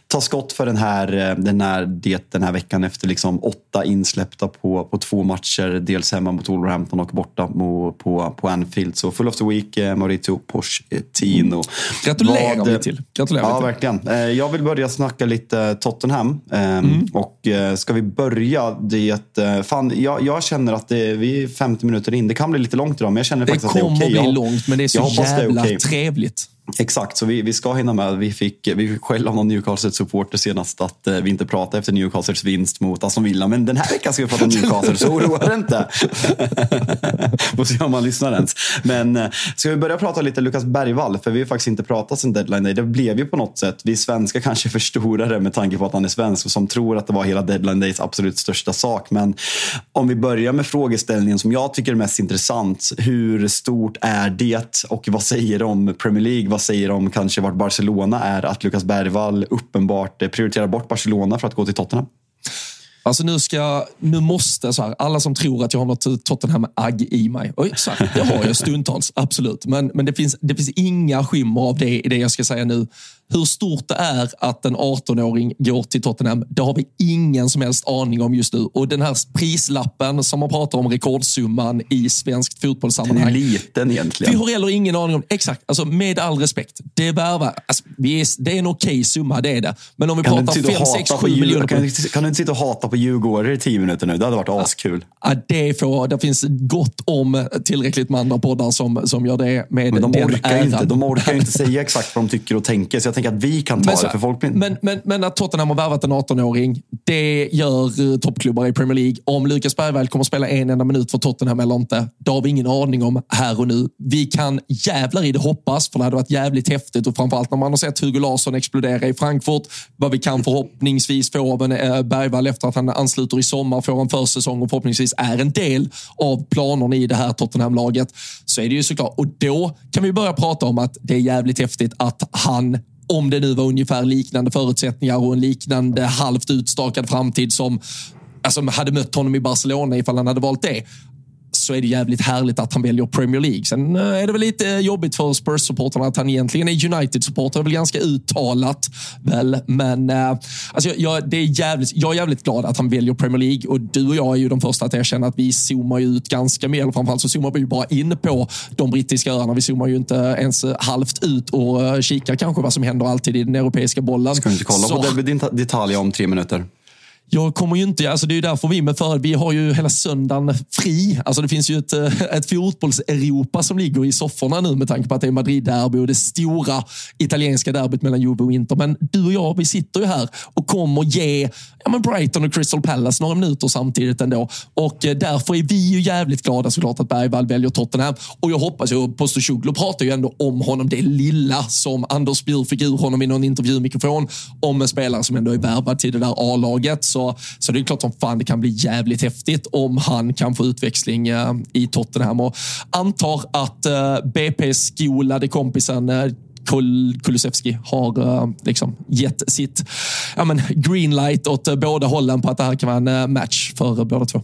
ta skott för den här, eh, den här, det, den här veckan efter liksom åtta insläppta på, på två matcher. Dels hemma mot Wolverhampton och borta på, på, på Anfield. Så full of the week, eh, Maurizio Pochettino. Gratulerar vi till. Gratulerar ja, verkligen. Jag vill börja snacka lite Tottenham. Mm. Och ska vi börja det... Fan, jag, jag känner att det, vi är 50 minuter in. Det kan bli lite långt idag, men jag känner faktiskt att det är okej. Okay långt, men det är så jävla okay. trevligt. Exakt, så vi, vi ska hinna med. Vi fick, vi fick skäll av någon Newcastle-supporter senast att eh, vi inte pratar efter Newcastles vinst mot Aston Villa. Men den här veckan ska vi prata om Newcastle, så oroa dig inte. Får se om man lyssnar ens. Men eh, ska vi börja prata lite Lukas Bergvall? För vi har faktiskt inte pratat sen deadline day. Det blev ju på något sätt, vi svenskar kanske förstorar det med tanke på att han är svensk och som tror att det var hela deadline days absolut största sak. Men om vi börjar med frågeställningen som jag tycker är mest intressant. Hur stort är det och vad säger det om Premier League? Vad säger om kanske vart Barcelona är att Lucas Bergvall uppenbart prioriterar bort Barcelona för att gå till Tottenham? Alltså nu ska, nu måste, så här, alla som tror att jag har något Tottenham-agg i mig. Och här, det har jag stundtals, absolut. Men, men det, finns, det finns inga skimmer av det i det jag ska säga nu hur stort det är att en 18-åring går till Tottenham, det har vi ingen som helst aning om just nu. Och den här prislappen som man pratar om, rekordsumman i svenskt fotbollssammanhang. Den är liten egentligen. Vi har heller ingen aning om, exakt, alltså med all respekt. Det är, värva, alltså, det är en okej okay summa, det är det. Men om vi kan pratar 5, 6, 7 miljoner. Kan, du, kan du inte sitta och hata på Djurgårdare i tio minuter nu? Det hade varit askul. Ja, det, får, det finns gott om tillräckligt med andra poddar som, som gör det med men de den orkar äran. Inte, de orkar inte säga exakt vad de tycker och tänker, så jag tänker att vi kan ta men, det. För folk blir... men, men, men att Tottenham har värvat en 18-åring, det gör toppklubbar i Premier League. Om Lukas Bergvall kommer att spela en enda minut för Tottenham eller inte, det har vi ingen aning om här och nu. Vi kan jävlar i det hoppas, för det hade varit jävligt häftigt och framförallt när man har sett Hugo Larsson explodera i Frankfurt, vad vi kan förhoppningsvis få av en eh, Bergvall efter att han ansluter i sommar, får en försäsong och förhoppningsvis är en del av planerna i det här Tottenham-laget, så är det ju såklart. Och då kan vi börja prata om att det är jävligt häftigt att han om det nu var ungefär liknande förutsättningar och en liknande halvt utstakad framtid som alltså, hade mött honom i Barcelona ifall han hade valt det så är det jävligt härligt att han väljer Premier League. Sen eh, är det väl lite jobbigt för Spurs-supportrarna att han egentligen är United-supporter. Väl ganska uttalat. Väl. Men äh, alltså, jag, det är jävligt, jag är jävligt glad att han väljer Premier League och du och jag är ju de första att erkänna att vi zoomar ut ganska mer. Eller framförallt så zoomar vi ju bara in på de brittiska öarna. Vi zoomar ju inte ens halvt ut och kikar kanske vad som händer alltid i den europeiska bollen. Ska du inte kolla så... på David D'Italia om tre minuter? Jag kommer ju inte, alltså det är ju därför vi med för vi har ju hela söndagen fri. Alltså det finns ju ett, eh, ett fotbolls-Europa som ligger i sofforna nu med tanke på att det är Madrid-derby och det stora italienska derbyt mellan Juve och Inter. Men du och jag, vi sitter ju här och kommer ge ja, men Brighton och Crystal Palace några minuter samtidigt ändå. Och eh, därför är vi ju jävligt glada såklart att Bergvall väljer Tottenham. Och jag hoppas ju, Postosoglu pratar ju ändå om honom, det lilla som Anders Bjur fick ur honom i någon intervjumikrofon om en spelare som ändå är värvad till det där A-laget. Så, så det är klart som fan det kan bli jävligt häftigt om han kan få utväxling eh, i Tottenham. Och antar att eh, BP-skolade kompisen eh, Kulusevski har eh, liksom gett sitt ja, men green light åt eh, båda hållen på att det här kan vara en eh, match för båda två.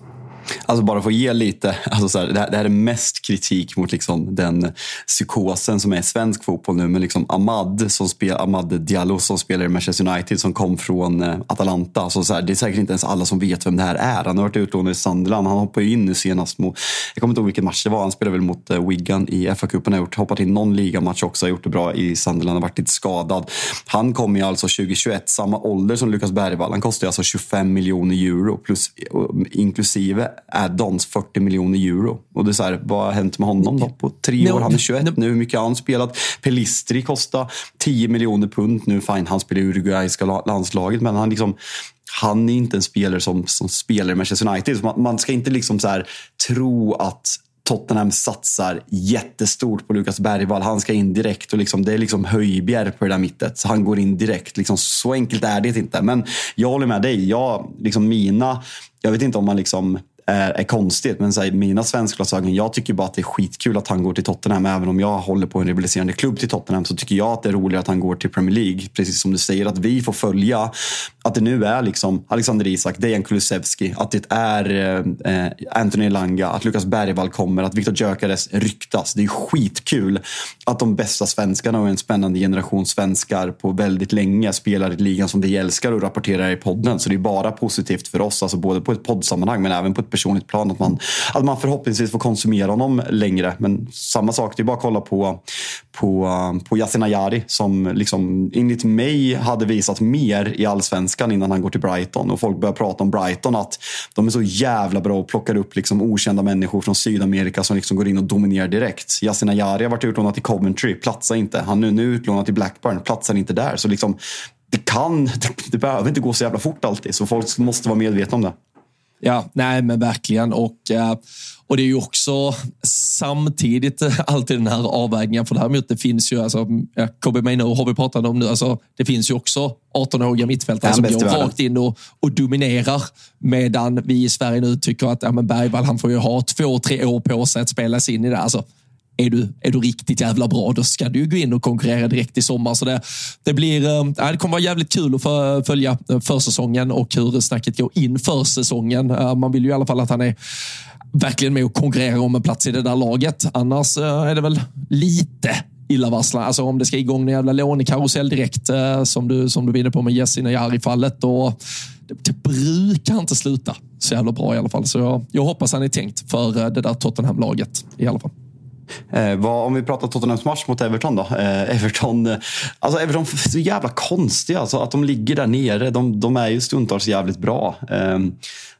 Alltså bara för att ge lite, alltså så här, det, här, det, här, är mest kritik mot liksom den psykosen som är svensk fotboll nu. Men liksom Ahmad, som spel, Ahmad Diallo som spelar i Manchester United som kom från eh, Atalanta. Så så här, det är säkert inte ens alla som vet vem det här är. Han har varit utlånad i Sunderland. Han hoppade in nu senast mot, jag kommer inte ihåg vilken match det var. Han spelade väl mot eh, Wigan i FA-cupen. Har gjort, hoppat in någon ligamatch också, har gjort det bra i Sunderland. Har varit lite skadad. Han kom ju alltså 2021, samma ålder som Lukas Bergvall. Han kostar alltså 25 miljoner euro plus eh, inklusive add-ons 40 miljoner euro. Och det är så här, vad har hänt med honom då? På tre år, han är 21 nu. Hur mycket har han spelat? Pelistri kostar 10 miljoner pund nu. Fine, han spelar i uruguayska landslaget, men han liksom han är inte en spelare som, som spelar i Manchester United. Man, man, ska inte liksom så här, tro att Tottenham satsar jättestort på Lukas Bergvall. Han ska in direkt och liksom, det är liksom höjbjer på det där mittet. Så han går in direkt. Liksom, så enkelt är det inte. Men jag håller med dig. Jag, liksom mina, jag vet inte om man liksom är, är konstigt. Men så här, mina svenskglasögon, jag tycker bara att det är skitkul att han går till Tottenham. Även om jag håller på en rivaliserande klubb till Tottenham så tycker jag att det är roligare att han går till Premier League. Precis som du säger, att vi får följa att det nu är liksom Alexander Isak, Dejan Kulusevski, att det är eh, Anthony Langa, att Lukas Bergvall kommer, att Viktor Gyökeres ryktas. Det är skitkul att de bästa svenskarna och en spännande generation svenskar på väldigt länge spelar i ligan som vi älskar och rapporterar i podden. Så det är bara positivt för oss, alltså både på ett poddsammanhang men även på ett personligt plan. Att man, att man förhoppningsvis får konsumera honom längre. Men samma sak, det är bara att kolla på, på, på Yasin Ayari som liksom, enligt mig hade visat mer i allsvenskan innan han går till Brighton. Och folk börjar prata om Brighton, att de är så jävla bra och plockar upp liksom okända människor från Sydamerika som liksom går in och dominerar direkt. Yasin Ayari har varit utlånad till Coventry, platsar inte. Han är nu utlånad till Blackburn, platsar inte där. Så liksom, det kan, det, det behöver inte gå så jävla fort alltid. Så folk måste vara medvetna om det. Ja, nej men verkligen. Och, eh, och det är ju också samtidigt alltid den här avvägningen. För däremot det finns ju, alltså, Kobe Maino har vi pratat om nu, alltså, det finns ju också 18-åriga mittfältare som går rakt in och, och, dominerar. Medan vi i Sverige nu tycker att ja, men Bergvall han får ju ha två, tre år på sig att spela sig in i det. Alltså, är du, är du riktigt jävla bra, då ska du gå in och konkurrera direkt i sommar. Så det, det, blir, äh, det kommer vara jävligt kul att följa eh, försäsongen och hur snacket går inför säsongen. Äh, man vill ju i alla fall att han är verkligen med och konkurrerar om en plats i det där laget. Annars äh, är det väl lite illavarslande. Alltså om det ska igång en jävla lånekarusell direkt, som du, som du var inne på med Jessie Najari-fallet. Det, det brukar inte sluta så jävla bra i alla fall. Så jag, jag hoppas han är tänkt för det där Tottenham-laget i alla fall. Eh, vad, om vi pratar Tottenhams match mot Everton då. Eh, Everton, eh, alltså Everton är så jävla konstiga. Alltså att de ligger där nere. De, de är ju stundtals jävligt bra. Ehm,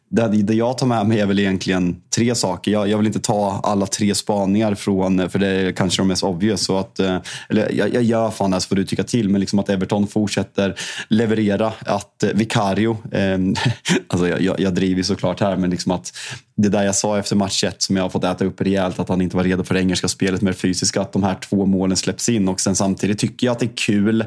det, det jag tar med mig är väl egentligen tre saker. Jag, jag, vill inte ta alla tre spaningar från, eh, för det är kanske de mest obvious. Så att, eh, eller jag, jag gör fan det så får du tycka till. Men liksom att Everton fortsätter leverera. Att eh, Vicario, eh, alltså jag, jag, jag driver såklart här, men liksom att det där jag sa efter match 1 som jag har fått äta upp rejält, att han inte var redo för det engelska spelet med det fysiska, att de här två målen släpps in. Och sen samtidigt tycker jag att det är kul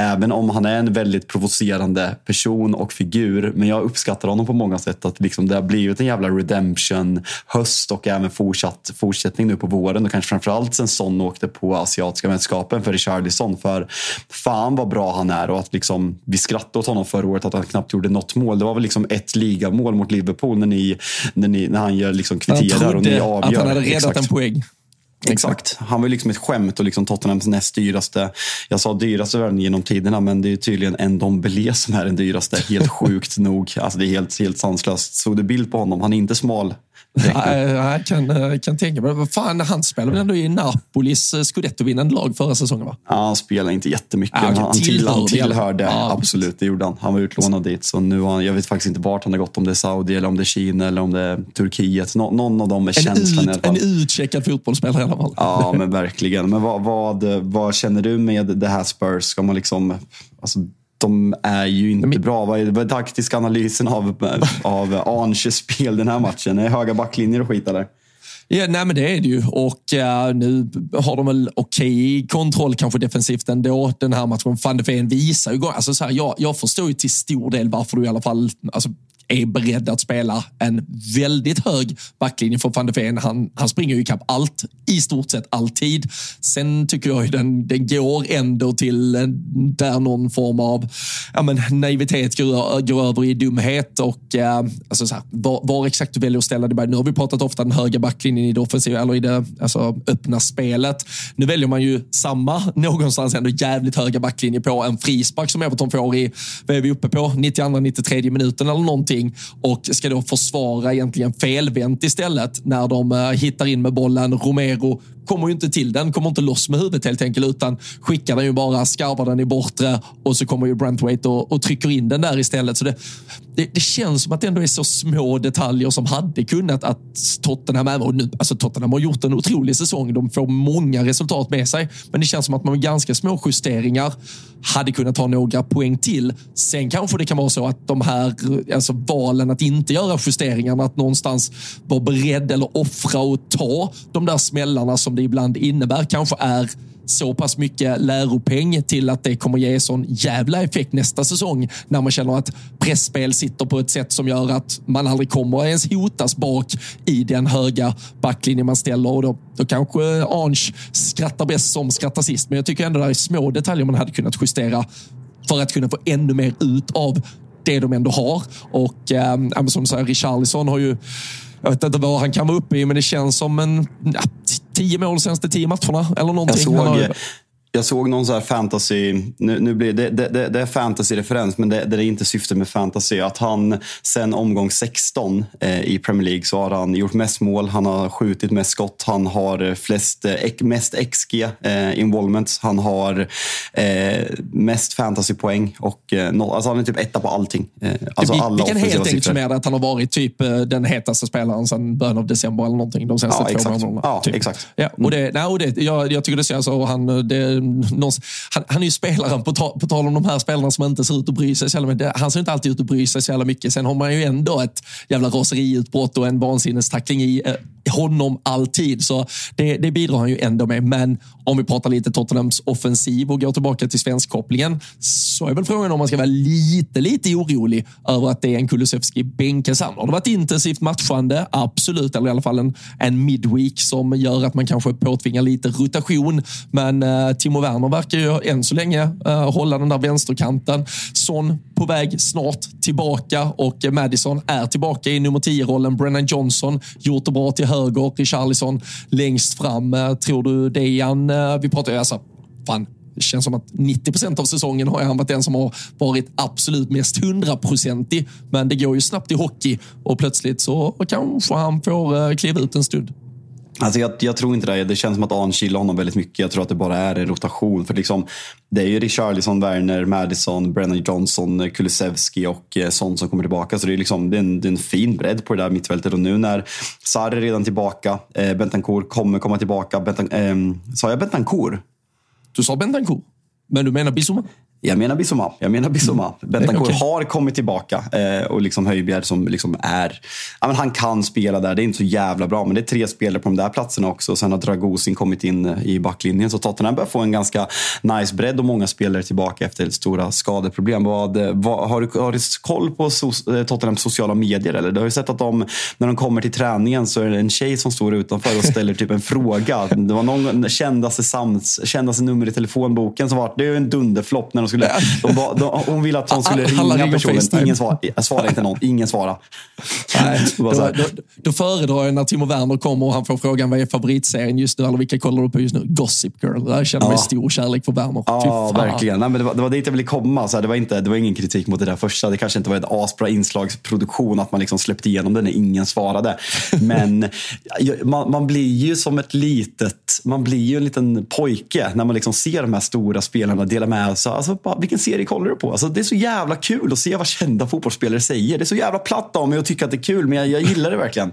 Även om han är en väldigt provocerande person och figur. Men jag uppskattar honom på många sätt. Att liksom det har blivit en jävla redemption-höst och även fortsatt, fortsättning nu på våren. Och kanske framförallt sen Son åkte på asiatiska mästerskapen för Richarlison. För fan vad bra han är. Och att liksom, vi skrattade åt honom förra året att han knappt gjorde något mål. Det var väl liksom ett ligamål mot Liverpool när, ni, när, ni, när han gör liksom kvitterar och ni avgör. att han hade Exakt. en poäng. Exakt. Han var liksom ett skämt och liksom Tottenhams näst dyraste. Jag sa dyraste värvning genom tiderna, men det är tydligen en Dombele som är den dyraste. Helt sjukt nog. Alltså det är helt, helt sanslöst. Såg du bild på honom? Han är inte smal. Jag kan, eh, kan tänka mig Fan, han spelade väl ändå i Napolis eh, scudetto-vinnande lag förra säsongen? Va? Ja, han spelade inte jättemycket. Ja, han, tillhörde, han tillhörde ja. absolut, det gjorde han. Han var utlånad dit. Så nu har, jag vet faktiskt inte vart han har gått. Om det är Saudi, eller om det är Kina eller om det är Turkiet. Nå, någon av dem är känslan ut, En utcheckad fotbollsspelare i alla fall. Ja, men verkligen. Men vad, vad, vad känner du med det här Spurs? Ska man liksom... Alltså, de är ju inte men... bra. Vad är, vad är taktiska analysen av, av Arnches spel den här matchen? Är höga backlinjer och skit eller? Ja, nej, men det är det ju. Och uh, nu har de väl okej okay kontroll kanske defensivt ändå. Den här matchen. Van de Ven visar ju... Alltså, så här, jag, jag förstår ju till stor del varför du i alla fall alltså, är beredd att spela en väldigt hög backlinje för van de Ven. Han, han springer ju ikapp allt, i stort sett alltid. Sen tycker jag ju den, den går ändå till eh, där någon form av ja, men, naivitet går, går över i dumhet. Och, eh, alltså så här, var, var, exakt du väljer att ställa dig Nu har vi pratat ofta den höga backlinjen i det offensiva, eller i det alltså, öppna spelet. Nu väljer man ju samma, någonstans ändå jävligt höga backlinje på en frispark som Everton får i, vad är vi uppe på, 92-93 minuten eller någonting någonting och ska då försvara egentligen felvänt istället när de eh, hittar in med bollen. Romero kommer ju inte till den, kommer inte loss med huvudet helt enkelt, utan skickar den ju bara, skarvar den i bortre och så kommer ju Brentwaite och, och trycker in den där istället. Så det, det, det, känns som att det ändå är så små detaljer som hade kunnat att Tottenham, och nu, alltså Tottenham har gjort en otrolig säsong. De får många resultat med sig, men det känns som att man med ganska små justeringar hade kunnat ta några poäng till. Sen kanske det kan vara så att de här alltså valen att inte göra justeringarna, att någonstans vara beredd eller offra och ta de där smällarna som det ibland innebär, kanske är så pass mycket läropeng till att det kommer ge sån jävla effekt nästa säsong när man känner att pressspel sitter på ett sätt som gör att man aldrig kommer ens hotas bak i den höga backlinjen man ställer och då, då kanske Ange skrattar bäst som skrattar sist. Men jag tycker ändå det är små detaljer man hade kunnat justera för att kunna få ännu mer ut av det de ändå har. Och eh, som du säger, Richarlison har ju jag vet inte vad han kan vara uppe i, men det känns som en ja, tio mål senaste tio matcherna. Eller någonting. Jag såg, jag såg någon så fantasy, nu, nu blir det, det, det, det är fantasy-referens men det, det är inte syftet med fantasy. Att han sen omgång 16 eh, i Premier League så har han gjort mest mål, han har skjutit mest skott, han har flest, eh, mest XG eh, involvements, han har eh, mest fantasypoäng och eh, no, alltså han är typ etta på allting. Eh, alltså vi, alla vi kan helt enkelt summera att han har varit typ eh, den hetaste spelaren sedan början av december eller någonting de senaste ja, två månaderna. Ja, typ. exakt. Ja, och det, nej, och det, jag, jag tycker det ser så. Han, det, han, han, är ju spelaren, på, ta, på tal om de här spelarna som inte ser ut att bry sig så jävla mycket. Han ser inte alltid ut att bry sig så jävla mycket. Sen har man ju ändå ett jävla raseriutbrott och en vansinnestackling i eh, honom alltid. Så det, det bidrar han ju ändå med. Men om vi pratar lite Tottenhams offensiv och går tillbaka till svenskkopplingen så är väl frågan om man ska vara lite, lite orolig över att det är en Kulusevski bänkas. Han har det varit intensivt matchande, absolut, eller i alla fall en, en midweek som gör att man kanske påtvingar lite rotation. Men uh, Timo Werner verkar ju än så länge uh, hålla den där vänsterkanten. Son på väg snart tillbaka och Madison är tillbaka i nummer 10-rollen. Brennan Johnson gjort det bra till höger, Richarlison längst fram. Eh, tror du Dejan, vi pratar ju alltså, fan, det känns som att 90 procent av säsongen har han varit den som har varit absolut mest hundraprocentig. Men det går ju snabbt i hockey och plötsligt så kanske han får eh, kliva ut en stund. Alltså jag, jag, tror inte det. Det känns som att Arn chillar honom väldigt mycket. Jag tror att det bara är en rotation. För liksom, det är ju Richarlison, Werner, Madison, Brennan Johnson, Kulusevski och eh, sånt som kommer tillbaka. Så det är, liksom, det är, en, det är en fin bredd på det där mittfältet. Och nu när Sarri är redan tillbaka, eh, Bentancourt kommer komma tillbaka. Bentan, eh, sa jag Bentancourt? Du sa Bentancourt, men du menar Bissouma? Jag menar Bissoma. Jag menar Bissoma. Mm. Bentancourt okay. har kommit tillbaka eh, och liksom Höjbjerg som liksom är... Ja, men han kan spela där. Det är inte så jävla bra, men det är tre spelare på de där platserna också. Sen har Dragosin kommit in eh, i backlinjen. Så Tottenham börjar få en ganska nice bredd och många spelare tillbaka efter stora skadeproblem. Vad, eh, vad, har, du, har du koll på so eh, Tottenhams sociala medier? Eller? Du har ju sett att de, när de kommer till träningen så är det en tjej som står utanför och ställer typ en fråga. Det var någon kändaste, sams, kändaste nummer i telefonboken som var det är en dunderflopp när de skulle... De ba, de, hon ville att hon skulle ringa personen. Ingen svarade svara inte någon. Ingen svara. Nej, då, då, då föredrar jag när Timo Werner kommer och han får frågan vad är favoritserien just nu? Eller vilka kollar du på just nu? Gossip Girl. Där känner jag ja. stor kärlek för Werner. Ja, verkligen. Nej, men det, var, det var dit jag ville komma. Så här, det, var inte, det var ingen kritik mot det där första. Det kanske inte var ett asbra inslagsproduktion att man liksom släppte igenom det när ingen svarade. Men man, man, blir ju som ett litet... Man blir ju en liten pojke när man liksom ser de här stora spelarna dela med sig. Alltså, vilken serie kollar du på? Alltså, det är så jävla kul att se vad kända fotbollsspelare säger. Det är så jävla platt av mig att tycka att det är kul, men jag, jag gillar det verkligen.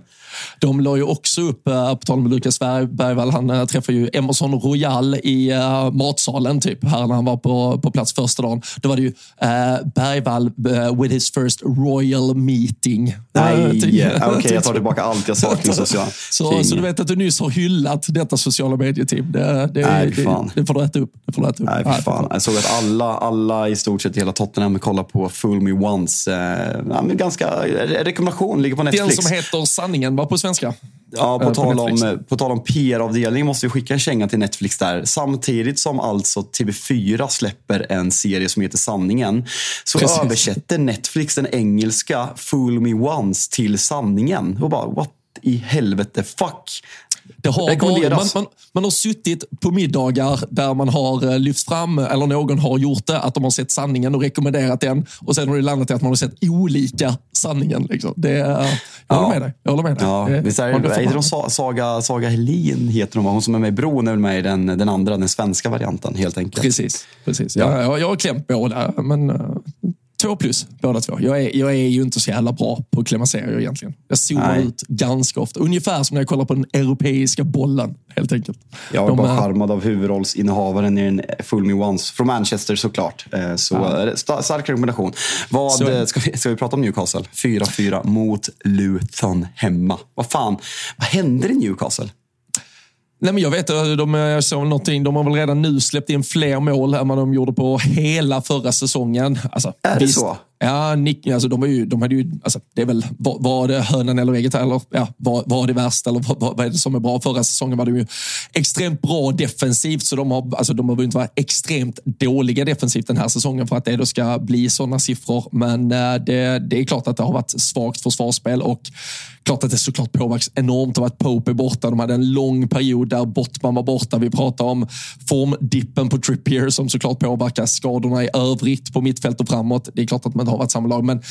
De la ju också upp, äh, på tal om Lukas Bergvall, han äh, träffade ju Emerson Royal i äh, matsalen typ, här när han var på, på plats första dagen. Då var det ju Bergvall with his first royal meeting. Nej, typ. okej okay, jag tar tillbaka allt jag sa kring sociala så, så du vet att du nyss har hyllat detta sociala medieteam. Det, det, Nej, det, det, får du äta upp. Det får du äta upp. Nej, för fan. Jag såg att alla, alla i stort sett i hela Tottenham kollar på Fool Me Once. Eh, ganska, rekommendation, ligger på Netflix. Den som heter Sanningen var på svenska. Ja, på, tal om, på tal om PR-avdelning måste vi skicka en känga till Netflix där. Samtidigt som alltså TV4 släpper en serie som heter Sanningen så Precis. översätter Netflix den engelska Fool Me Once till Sanningen. Och bara, what i helvete, fuck. Det har varit, man, man, man, har suttit på middagar där man har eh, lyft fram, eller någon har gjort det, att de har sett sanningen och rekommenderat den. Och sen har det landat i att man har sett olika sanningen. Liksom. Det, jag ja. håller med dig. Jag håller med dig. Ja, det, visst är det, är de Saga, Saga Helin heter de, hon som är med i Bron är väl med i den, den andra, den svenska varianten helt enkelt. Precis. precis. Ja. Jag, jag har klämt båda, men eh, Två plus båda två. Jag är, jag är ju inte så jävla bra på att klämma serier egentligen. Jag zoomar ut ganska ofta. Ungefär som när jag kollar på den europeiska bollen, helt enkelt. Jag är De, bara charmad av huvudrollsinnehavaren i en Full Me Once. Från Manchester såklart. Eh, så ja. stark rekommendation. Vad, så. ska, vi, ska vi prata om Newcastle? 4-4 mot Luton hemma. Vad fan, vad händer i Newcastle? Nej, men jag vet de, jag såg någonting. De har väl redan nu släppt in fler mål än vad de gjorde på hela förra säsongen. Alltså, är det så? Ja, Nick, alltså de, var ju, de hade ju, alltså, det är väl, var, var det hönan eller ägget? Eller ja, var, var det värst? Eller vad, vad är det som är bra? Förra säsongen var de ju extremt bra defensivt, så de har, alltså, de har inte varit extremt dåliga defensivt den här säsongen för att det då ska bli sådana siffror. Men eh, det, det är klart att det har varit svagt försvarsspel och klart att det såklart påverkas enormt av att Pope är borta. De hade en lång period där Bottman var borta. Vi pratar om formdippen på Trippier som såklart påverkar skadorna i övrigt på mittfält och framåt. Det är klart att man inte har varit samma lag, men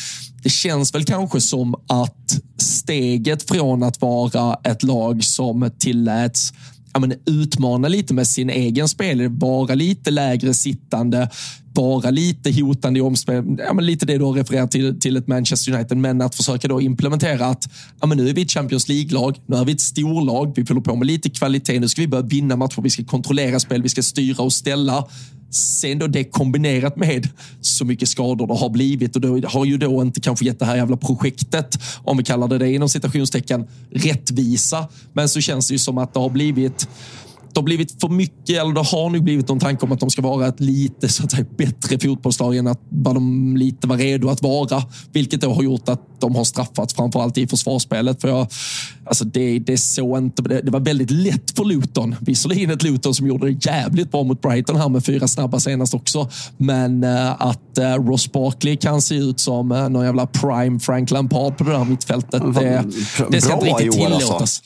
det känns väl kanske som att steget från att vara ett lag som tilläts ja, men, utmana lite med sin egen spel, vara lite lägre sittande, vara lite hotande i omspel. Ja, men lite det du har refererat till, till ett Manchester United, men att försöka då implementera att ja, men nu är vi ett Champions League-lag, nu är vi ett storlag, vi fyller på med lite kvalitet, nu ska vi börja vinna matcher, vi ska kontrollera spel, vi ska styra och ställa. Sen då det kombinerat med så mycket skador det har blivit och det har ju då inte kanske gett det här jävla projektet, om vi kallar det det inom citationstecken, rättvisa. Men så känns det ju som att det har blivit det har blivit för mycket, eller det har nog blivit någon tanke om att de ska vara ett lite så att säga, bättre fotbollslag än att vad de lite var redo att vara. Vilket då har gjort att de har straffats, framförallt i försvarsspelet. För jag, alltså det, det, så inte, det, det var väldigt lätt för Luton. Visserligen ett Luton som gjorde det jävligt bra mot Brighton här med fyra snabba senast också. Men uh, att uh, Ross Barkley kan se ut som uh, någon jävla prime Frank Lampard på det där mittfältet, det, det ska inte riktigt alltså. tillåtas. Alltså,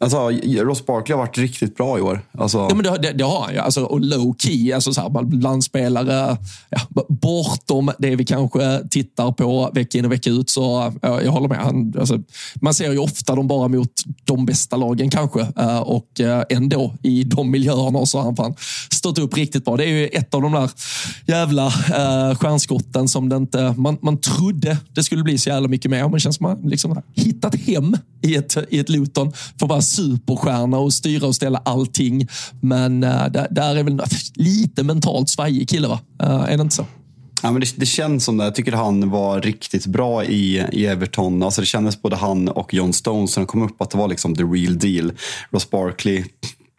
Alltså, Ross Barkley har varit riktigt bra i år. Alltså... Ja, men det, det, det har han ju. Alltså, och low key, alltså så här, blandspelare ja, bortom det vi kanske tittar på vecka in och vecka ut. Så ja, jag håller med. Han, alltså, man ser ju ofta dem bara mot de bästa lagen kanske. Uh, och uh, ändå i de miljöerna så har han fan stått upp riktigt bra. Det är ju ett av de där jävla uh, stjärnskotten som det inte, man, man trodde det skulle bli så jävla mycket mer. Men det känns som att man liksom hittat hem i ett, i ett Luton. För bara superstjärna och styra och ställa allting. Men uh, där, där, är väl lite mentalt svajig kille, va? Uh, är det inte så? Ja, men det, det, känns som det. Jag tycker han var riktigt bra i, i Everton. Alltså det kändes både han och John Stones när de kom upp att det var liksom the real deal. Ross Barkley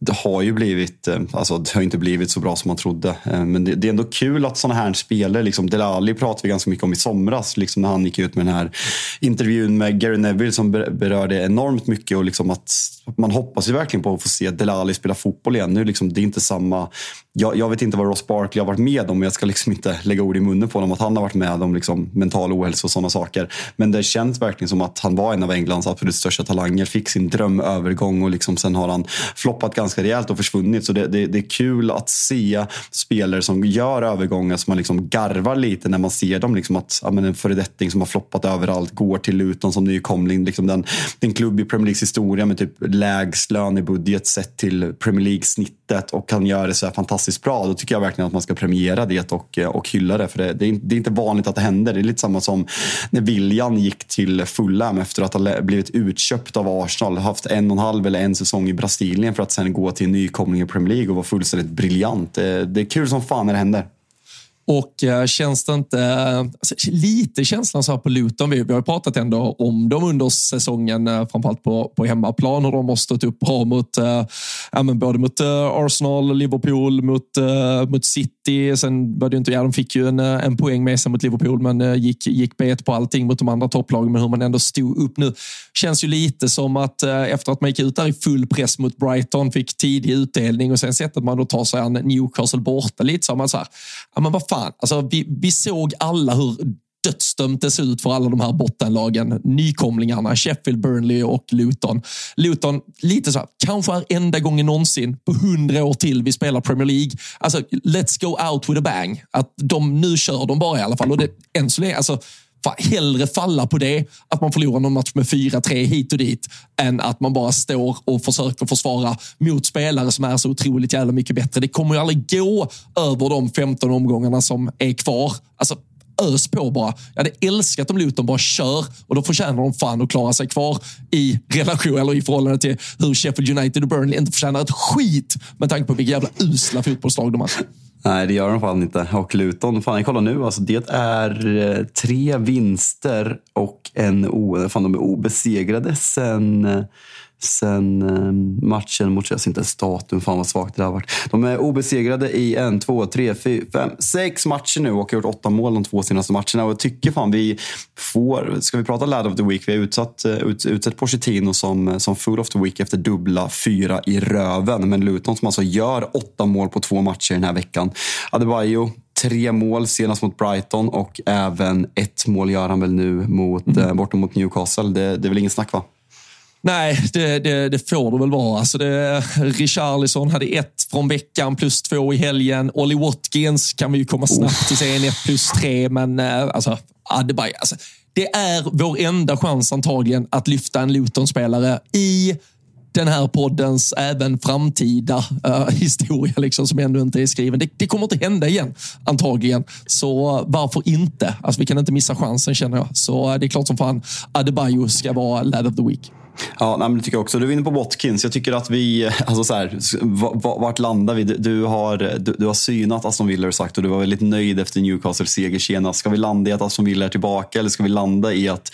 det har ju blivit, eh, alltså det har inte blivit så bra som man trodde. Eh, men det, det är ändå kul att sådana här spelare, liksom Delali pratade vi ganska mycket om i somras, liksom när han gick ut med den här intervjun med Gary Neville som berörde enormt mycket och liksom att man hoppas ju verkligen på att få se Delali spela fotboll igen. Nu liksom, det är inte samma jag, jag, vet inte vad Ross Barkley har varit med om. Jag ska liksom inte lägga ord i munnen på honom att han har varit med om liksom mental ohälsa och sådana saker. Men det känns verkligen som att han var en av Englands absolut största talanger. Fick sin drömövergång och liksom sen har han floppat ganska rejält och försvunnit. Så det, det, det är kul att se spelare som gör övergångar som man liksom garvar lite när man ser dem. Liksom att ja, men en föredetting som har floppat överallt går till Luton som nykomling. Liksom den, den klubb i Premier Leagues historia med typ lägst lönebudget sett till Premier League-snittet och kan göra det så här fantastiskt bra. Då tycker jag verkligen att man ska premiera det och, och hylla det. För det, det, är, det är inte vanligt att det händer. Det är lite samma som när William gick till Fulham efter att ha blivit utköpt av Arsenal. Haft en och en halv eller en säsong i Brasilien för att sen gå till en nykomling i Premier League och vara fullständigt briljant. Eh, det, är kul som fan när det händer. Och äh, känns det inte... Alltså, lite känslan så här på Luton. Vi, vi har pratat ändå om dem under säsongen, äh, framförallt på, på hemmaplan, hur de har stått upp bra mot, äh, både mot Arsenal, Liverpool, mot, mot City. Sen var det inte, ja, de fick ju en, eh, en poäng med sig mot Liverpool, men eh, gick, gick bet på allting mot de andra topplagen. Men hur man ändå stod upp nu känns ju lite som att eh, efter att man gick ut där i full press mot Brighton, fick tidig utdelning och sen sättet man då tar sig an Newcastle borta lite så har man så här, ja men vad fan fan, alltså, vi, vi såg alla hur dödsdömt det ser ut för alla de här bottenlagen. Nykomlingarna, Sheffield, Burnley och Luton. Luton, lite så här, kanske är enda gången någonsin på hundra år till vi spelar Premier League. Alltså, let's go out with a bang. Att de, nu kör de bara i alla fall. Och det, än så länge, alltså, hellre falla på det, att man förlorar någon match med 4-3 hit och dit, än att man bara står och försöker försvara mot spelare som är så otroligt jävla mycket bättre. Det kommer ju aldrig gå över de 15 omgångarna som är kvar. Alltså, ös på bara. Jag hade älskat om Luton bara kör och då förtjänar de fan att klara sig kvar i relation eller i förhållande till hur Sheffield United och Burnley inte förtjänar ett skit med tanke på vilka jävla usla fotbollslag de har. Nej, det gör de fan inte. Och Luton, fan jag kollar nu, alltså, det är eh, tre vinster och en o... Fan, de är obesegrade sen eh, sen eh, matchen mot, inte statum, fan vad svagt det har varit. De är obesegrade i en, två, tre, fyra, fem, sex matcher nu och har gjort åtta mål de två senaste matcherna. Och jag tycker fan vi får, ska vi prata Lad of the Week, vi har utsatt, eh, ut, utsett Pochettino som, som Food of the Week efter dubbla fyra i röven. Men Luton som alltså gör åtta mål på två matcher den här veckan. Adebayo, tre mål senast mot Brighton och även ett mål gör han väl nu mot, mm. eh, bortom mot Newcastle. Det, det är väl ingen snack va? Nej, det, det, det, får det väl vara. Alltså det, Richarlison hade ett från veckan plus två i helgen. Ollie Watkins kan vi ju komma snabbt till sen, ett plus tre. Men eh, alltså, Adebayo, alltså, det är vår enda chans antagligen att lyfta en Luton-spelare i den här poddens även framtida uh, historia liksom, som ännu inte är skriven. Det, det, kommer inte hända igen antagligen. Så varför inte? Alltså, vi kan inte missa chansen känner jag. Så uh, det är klart som fan Adebayo ska vara lad of the week. Ja, nej, det tycker jag också. Du är inne på Watkins. Jag tycker att vi, alltså så här, vart landar vi? Du har, du, du har synat Aston Villa och sagt och du var väldigt nöjd efter Newcastles seger senast. Ska vi landa i att Aston Villa är tillbaka eller ska vi landa i att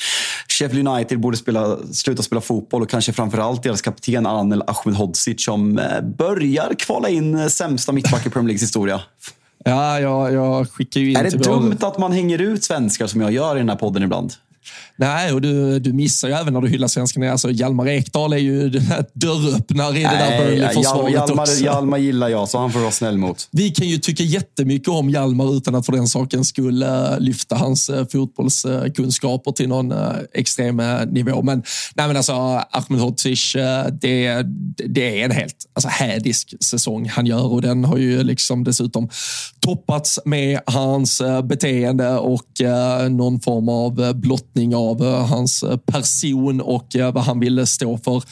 Sheffield United borde spela, sluta spela fotboll och kanske framförallt deras kapten Anel Ahmedhodzic som eh, börjar kvala in eh, sämsta mittback i Premier Leagues historia? Ja, jag, jag skickar ju in Är det dumt att man hänger ut svenskar som jag gör i den här podden ibland? Nej, och du, du missar ju även när du hyllar svenskarna. Alltså, Hjalmar Ekdal är ju dörröppnare i det där Burnley-försvaret Hjalmar, också. Hjalmar gillar jag, så han får vara snäll mot. Vi kan ju tycka jättemycket om Hjalmar utan att för den saken skulle lyfta hans uh, fotbollskunskaper till någon uh, extrem nivå. Men, nej, men alltså, Ahmedhodzic, det, det är en helt alltså, hädisk säsong han gör och den har ju liksom dessutom toppats med hans beteende och någon form av blottning av Eh, hans eh, person och eh, vad han ville stå för.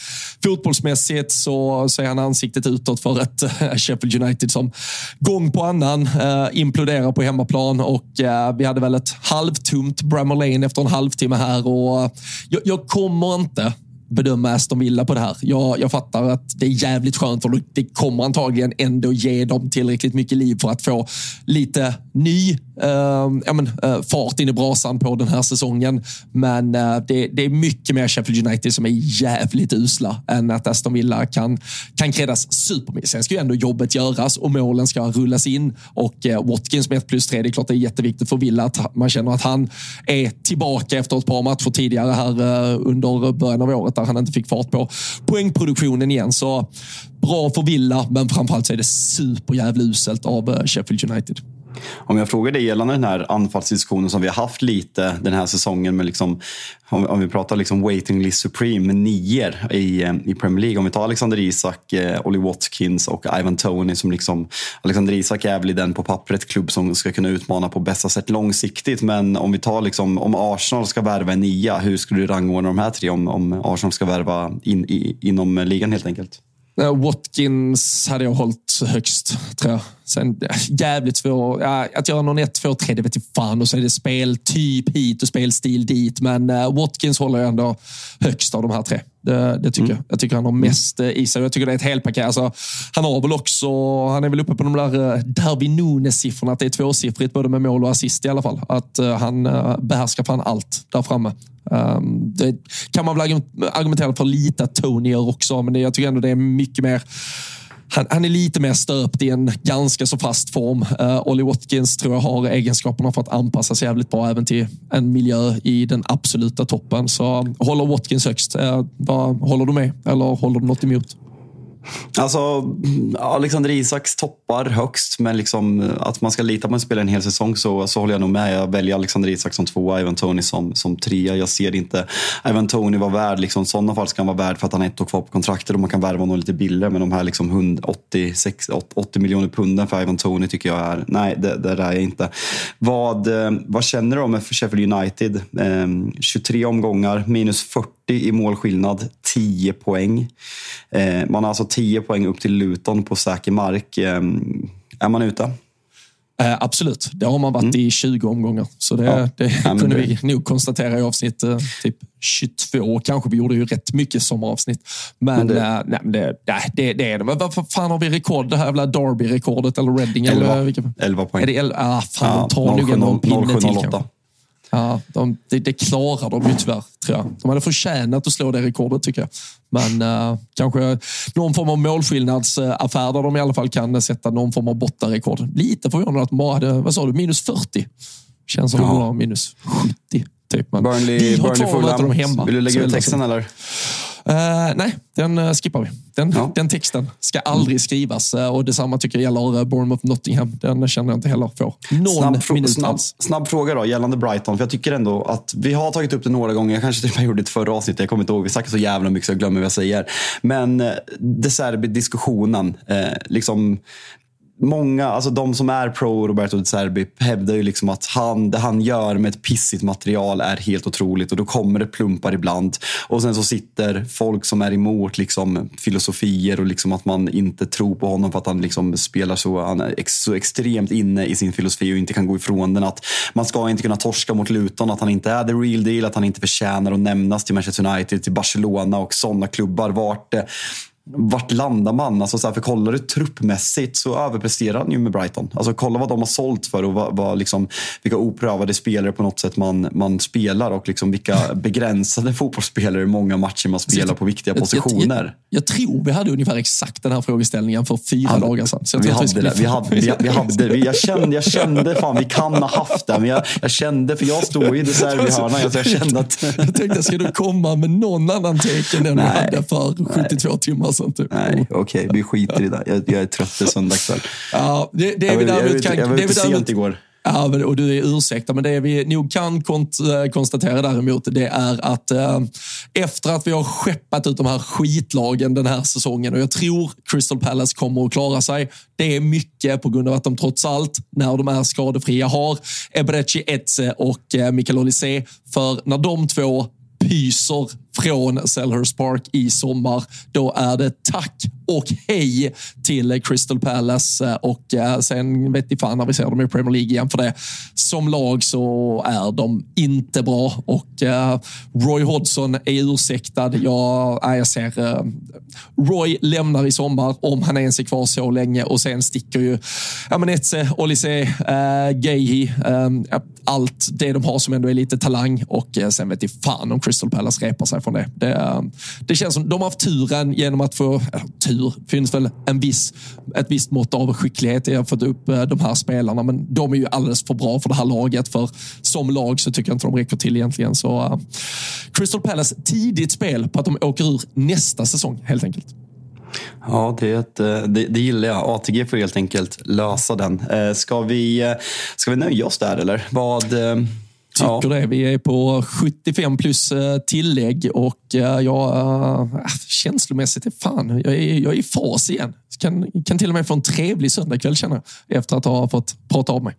Fotbollsmässigt så, så är han ansiktet utåt för ett Sheffield United som gång på annan eh, imploderar på hemmaplan och eh, vi hade väl ett halvtomt Bramall Lane efter en halvtimme här och jag, jag kommer inte bedöma Aston Villa på det här. Jag, jag fattar att det är jävligt skönt för det kommer antagligen ändå ge dem tillräckligt mycket liv för att få lite ny eh, ja, men, eh, fart in i brasan på den här säsongen. Men eh, det, det, är mycket mer Sheffield United som är jävligt usla än att Aston Villa kan, kan krädas supermycket. Sen ska ju ändå jobbet göras och målen ska rullas in. Och eh, Watkins med 1 plus 3, det är klart det är jätteviktigt för Villa att man känner att han är tillbaka efter ett par matcher tidigare här eh, under början av året där han inte fick fart på poängproduktionen igen. Så bra för Villa, men framförallt så är det superjävla uselt av eh, Sheffield United. Om jag frågar dig gällande den här anfallsdiskussionen som vi har haft lite den här säsongen med liksom, om, om vi pratar liksom waiting list supreme med nior i, eh, i Premier League. Om vi tar Alexander Isak, eh, Watkins och Ivan Tony som liksom, Alexander Isak är väl den på pappret klubb som ska kunna utmana på bästa sätt långsiktigt. Men om vi tar liksom, om Arsenal ska värva en nia, hur skulle du rangordna de här tre om, om Arsenal ska värva in, i, inom ligan helt enkelt? Watkins hade jag hållit högst, tror jag. Sen jävligt svår. Ja, att göra någon 1, 2, 3, det vet jag fan. Och så är det speltyp hit och spelstil dit. Men uh, Watkins håller jag ändå högst av de här tre. Det, det tycker mm. jag. Jag tycker han har mest uh, i sig. Jag tycker det är ett helpaket. Alltså, han har väl också, han är väl uppe på de där uh, Darwin Nunes-siffrorna. Att det är tvåsiffrigt både med mål och assist i alla fall. Att uh, han uh, behärskar fan allt där framme. Um, det kan man väl argumentera för lite att Tony gör också, men det, jag tycker ändå det är mycket mer han, han, är lite mer stöpt i en ganska så fast form. Eh, uh, Ollie Watkins tror jag har egenskaperna för att anpassa sig jävligt bra även till en miljö i den absoluta toppen. Så eh, håller Watkins högst. Uh, vad, håller du med eller håller du något emot? Alltså, Alexander Isaks toppar högst, men liksom, att man ska lita på en spelare en hel säsong så, så håller jag nog med. Jag väljer Alexander Isak som tvåa, Ivan Tony som, som trea. Jag ser inte Ivan Tony vara värd, liksom, sådana fall ska han vara värd för att han har ett år kvar på kontraktet och man kan värva honom lite billigare. Men de här liksom 180 80 miljoner punden för Ivan Tony tycker jag är, nej, det, det där är jag inte. Vad, eh, vad känner du om Sheffield United? Eh, 23 omgångar, minus 40 i målskillnad, 10 poäng. Eh, man har alltså 10 poäng upp till Luton på säker mark. Eh, är man ute? Eh, absolut, det har man varit mm. i 20 omgångar. Så det, ja. det ja, kunde det... vi nog konstatera i avsnitt eh, typ 22. Kanske vi gjorde ju rätt mycket som avsnitt. Men, men det... Eh, nej, det, nej, det, det är det. Men vad fan har vi rekord? Det här jävla Derby-rekordet eller Reading? 11, eller, vilka... 11 poäng. Är det 11? Ah, fan, ja, de tar nog en pinne till kanske. Ja, de, det, det klarar de ju tyvärr, tror jag. De hade förtjänat att slå det rekordet, tycker jag. Men uh, kanske någon form av målskillnadsaffär där de i alla fall kan sätta någon form av bottarekord. Lite förvånad att de bara hade, vad sa du, minus 40? Känns som ja. de var minus 70. Typ. Men Burnley, Burnley Fulham. Vill du lägga ut texten eller? Uh, nej, den uh, skippar vi. Den, ja. den texten ska aldrig skrivas uh, och detsamma tycker jag gäller Bournemouth Nottingham. Den känner jag inte heller får någon snabb, minut snabb, snabb fråga då gällande Brighton. För jag tycker ändå att vi har tagit upp det några gånger. Jag kanske typ gjorde det förra avsnittet. Jag kommer inte ihåg. Vi snackar så jävla mycket så jag glömmer vad jag säger. Men De Serbi-diskussionen. liksom, många, alltså de som är pro Roberto De Serbi hävdar ju liksom att han, det han gör med ett pissigt material är helt otroligt och då kommer det plumpar ibland. Och sen så sitter folk som är emot liksom filosofier och liksom att man inte tror på honom för att han liksom spelar så, han är ex, så extremt inne i sin filosofi och inte kan gå ifrån den. Att man ska inte kunna torska mot Luton, att han inte är the real deal, att han inte förtjänar att nämnas till Manchester United, till Barcelona och sådana klubbar. Vart det vart landar man? Alltså så här, för kollar du truppmässigt så överpresterar han ju med Brighton. Alltså kolla vad de har sålt för och vad, vad liksom, vilka oprövade spelare på något sätt man, man spelar och liksom vilka begränsade fotbollsspelare många matcher man spelar på viktiga positioner. Jag, jag, jag, tror vi hade ungefär exakt den här frågeställningen för fyra ja, dagar sedan. Vi, hade vi, det. vi hade vi, vi hade vi, jag, kände, jag kände, fan vi kan ha haft det. Men jag, jag kände, för jag stod i De Serbi-hörnan. Jag, jag kände att... jag tänkte, ska du komma med någon annan take än den du hade för 72 nej. Sedan? Typ. Nej, okej, okay, vi skiter i det. Jag, jag är trött, det är söndagskväll. Ja, det, det är vi däremot kan... Jag var ute sent igår. Ja, och du är ursäktad, men det vi nog kan kont eh, konstatera däremot, det är att eh, efter att vi har skeppat ut de här skitlagen den här säsongen och jag tror Crystal Palace kommer att klara sig. Det är mycket på grund av att de trots allt, när de är skadefria, har Eberechi Etze och eh, Mikael Olise. För när de två pyser från Selhurst Park i sommar. Då är det tack och hej till Crystal Palace eh, och eh, sen vet ni fan när vi ser dem i Premier League igen för det. Som lag så är de inte bra och eh, Roy Hodgson är ursäktad. Jag, jag ser Roy lämnar i sommar om han ens är kvar så länge och sen sticker ju ja, men Etze, Olise, äh, Gehi, allt det de har som ändå är lite talang och sen vet ni fan om Crystal Palace repar sig från det. Det, eh, det känns som de har haft turen genom att få, eh, tur, finns väl en viss, ett visst mått av skicklighet i att få upp eh, de här spelarna, men de är ju alldeles för bra för det här laget. För som lag så tycker jag inte de räcker till egentligen. Så uh, Crystal Palace, tidigt spel på att de åker ur nästa säsong helt enkelt. Ja, det, det, det, gillar jag. ATG får helt enkelt lösa den. Ska vi, ska vi nöja oss där eller? Vad, tycker ja. det. Vi är på 75 plus eh, tillägg och eh, jag, äh, känslomässigt är fan, jag är, jag är i fas igen. Kan, kan till och med få en trevlig söndagkväll känner jag, efter att ha fått prata av mig.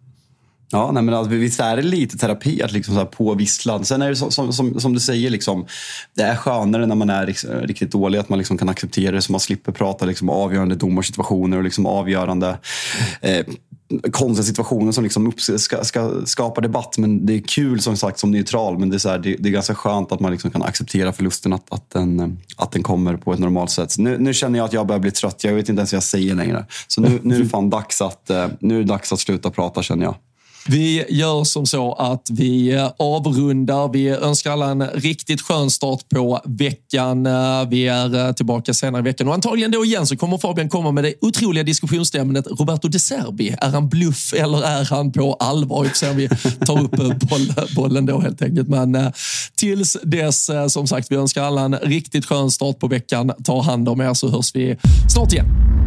Ja, nej, men alltså, visst är det lite terapi att liksom så här påvissla. Sen är det som, som, som, du säger, liksom, det är skönare när man är riktigt dålig att man liksom kan acceptera det så man slipper prata liksom, avgörande domarsituationer och liksom, avgörande eh, konstiga situationer som liksom upp, ska, ska skapa debatt. Men det är kul som sagt som neutral. Men det är, så här, det, det, är ganska skönt att man liksom kan acceptera förlusten. Att, att, den, att den kommer på ett normalt sätt. Nu, nu känner jag att jag börjar bli trött. Jag vet inte ens vad jag säger längre. Så nu, nu är det fan dags att, eh, nu är det dags att sluta prata känner jag. Vi gör som så att vi eh, avrundar. Vi önskar alla en riktigt skön start på veckan. Eh, vi är eh, tillbaka senare i veckan och antagligen då igen så kommer Fabian komma med det otroliga diskussionsämnet Roberto De Serbi. Är han bluff eller är han på allvar? Vi får se om vi tar upp bollen då helt enkelt. Men tills dess, som sagt, vi önskar alla en riktigt skön start på veckan. Ta hand om er så hörs vi snart igen.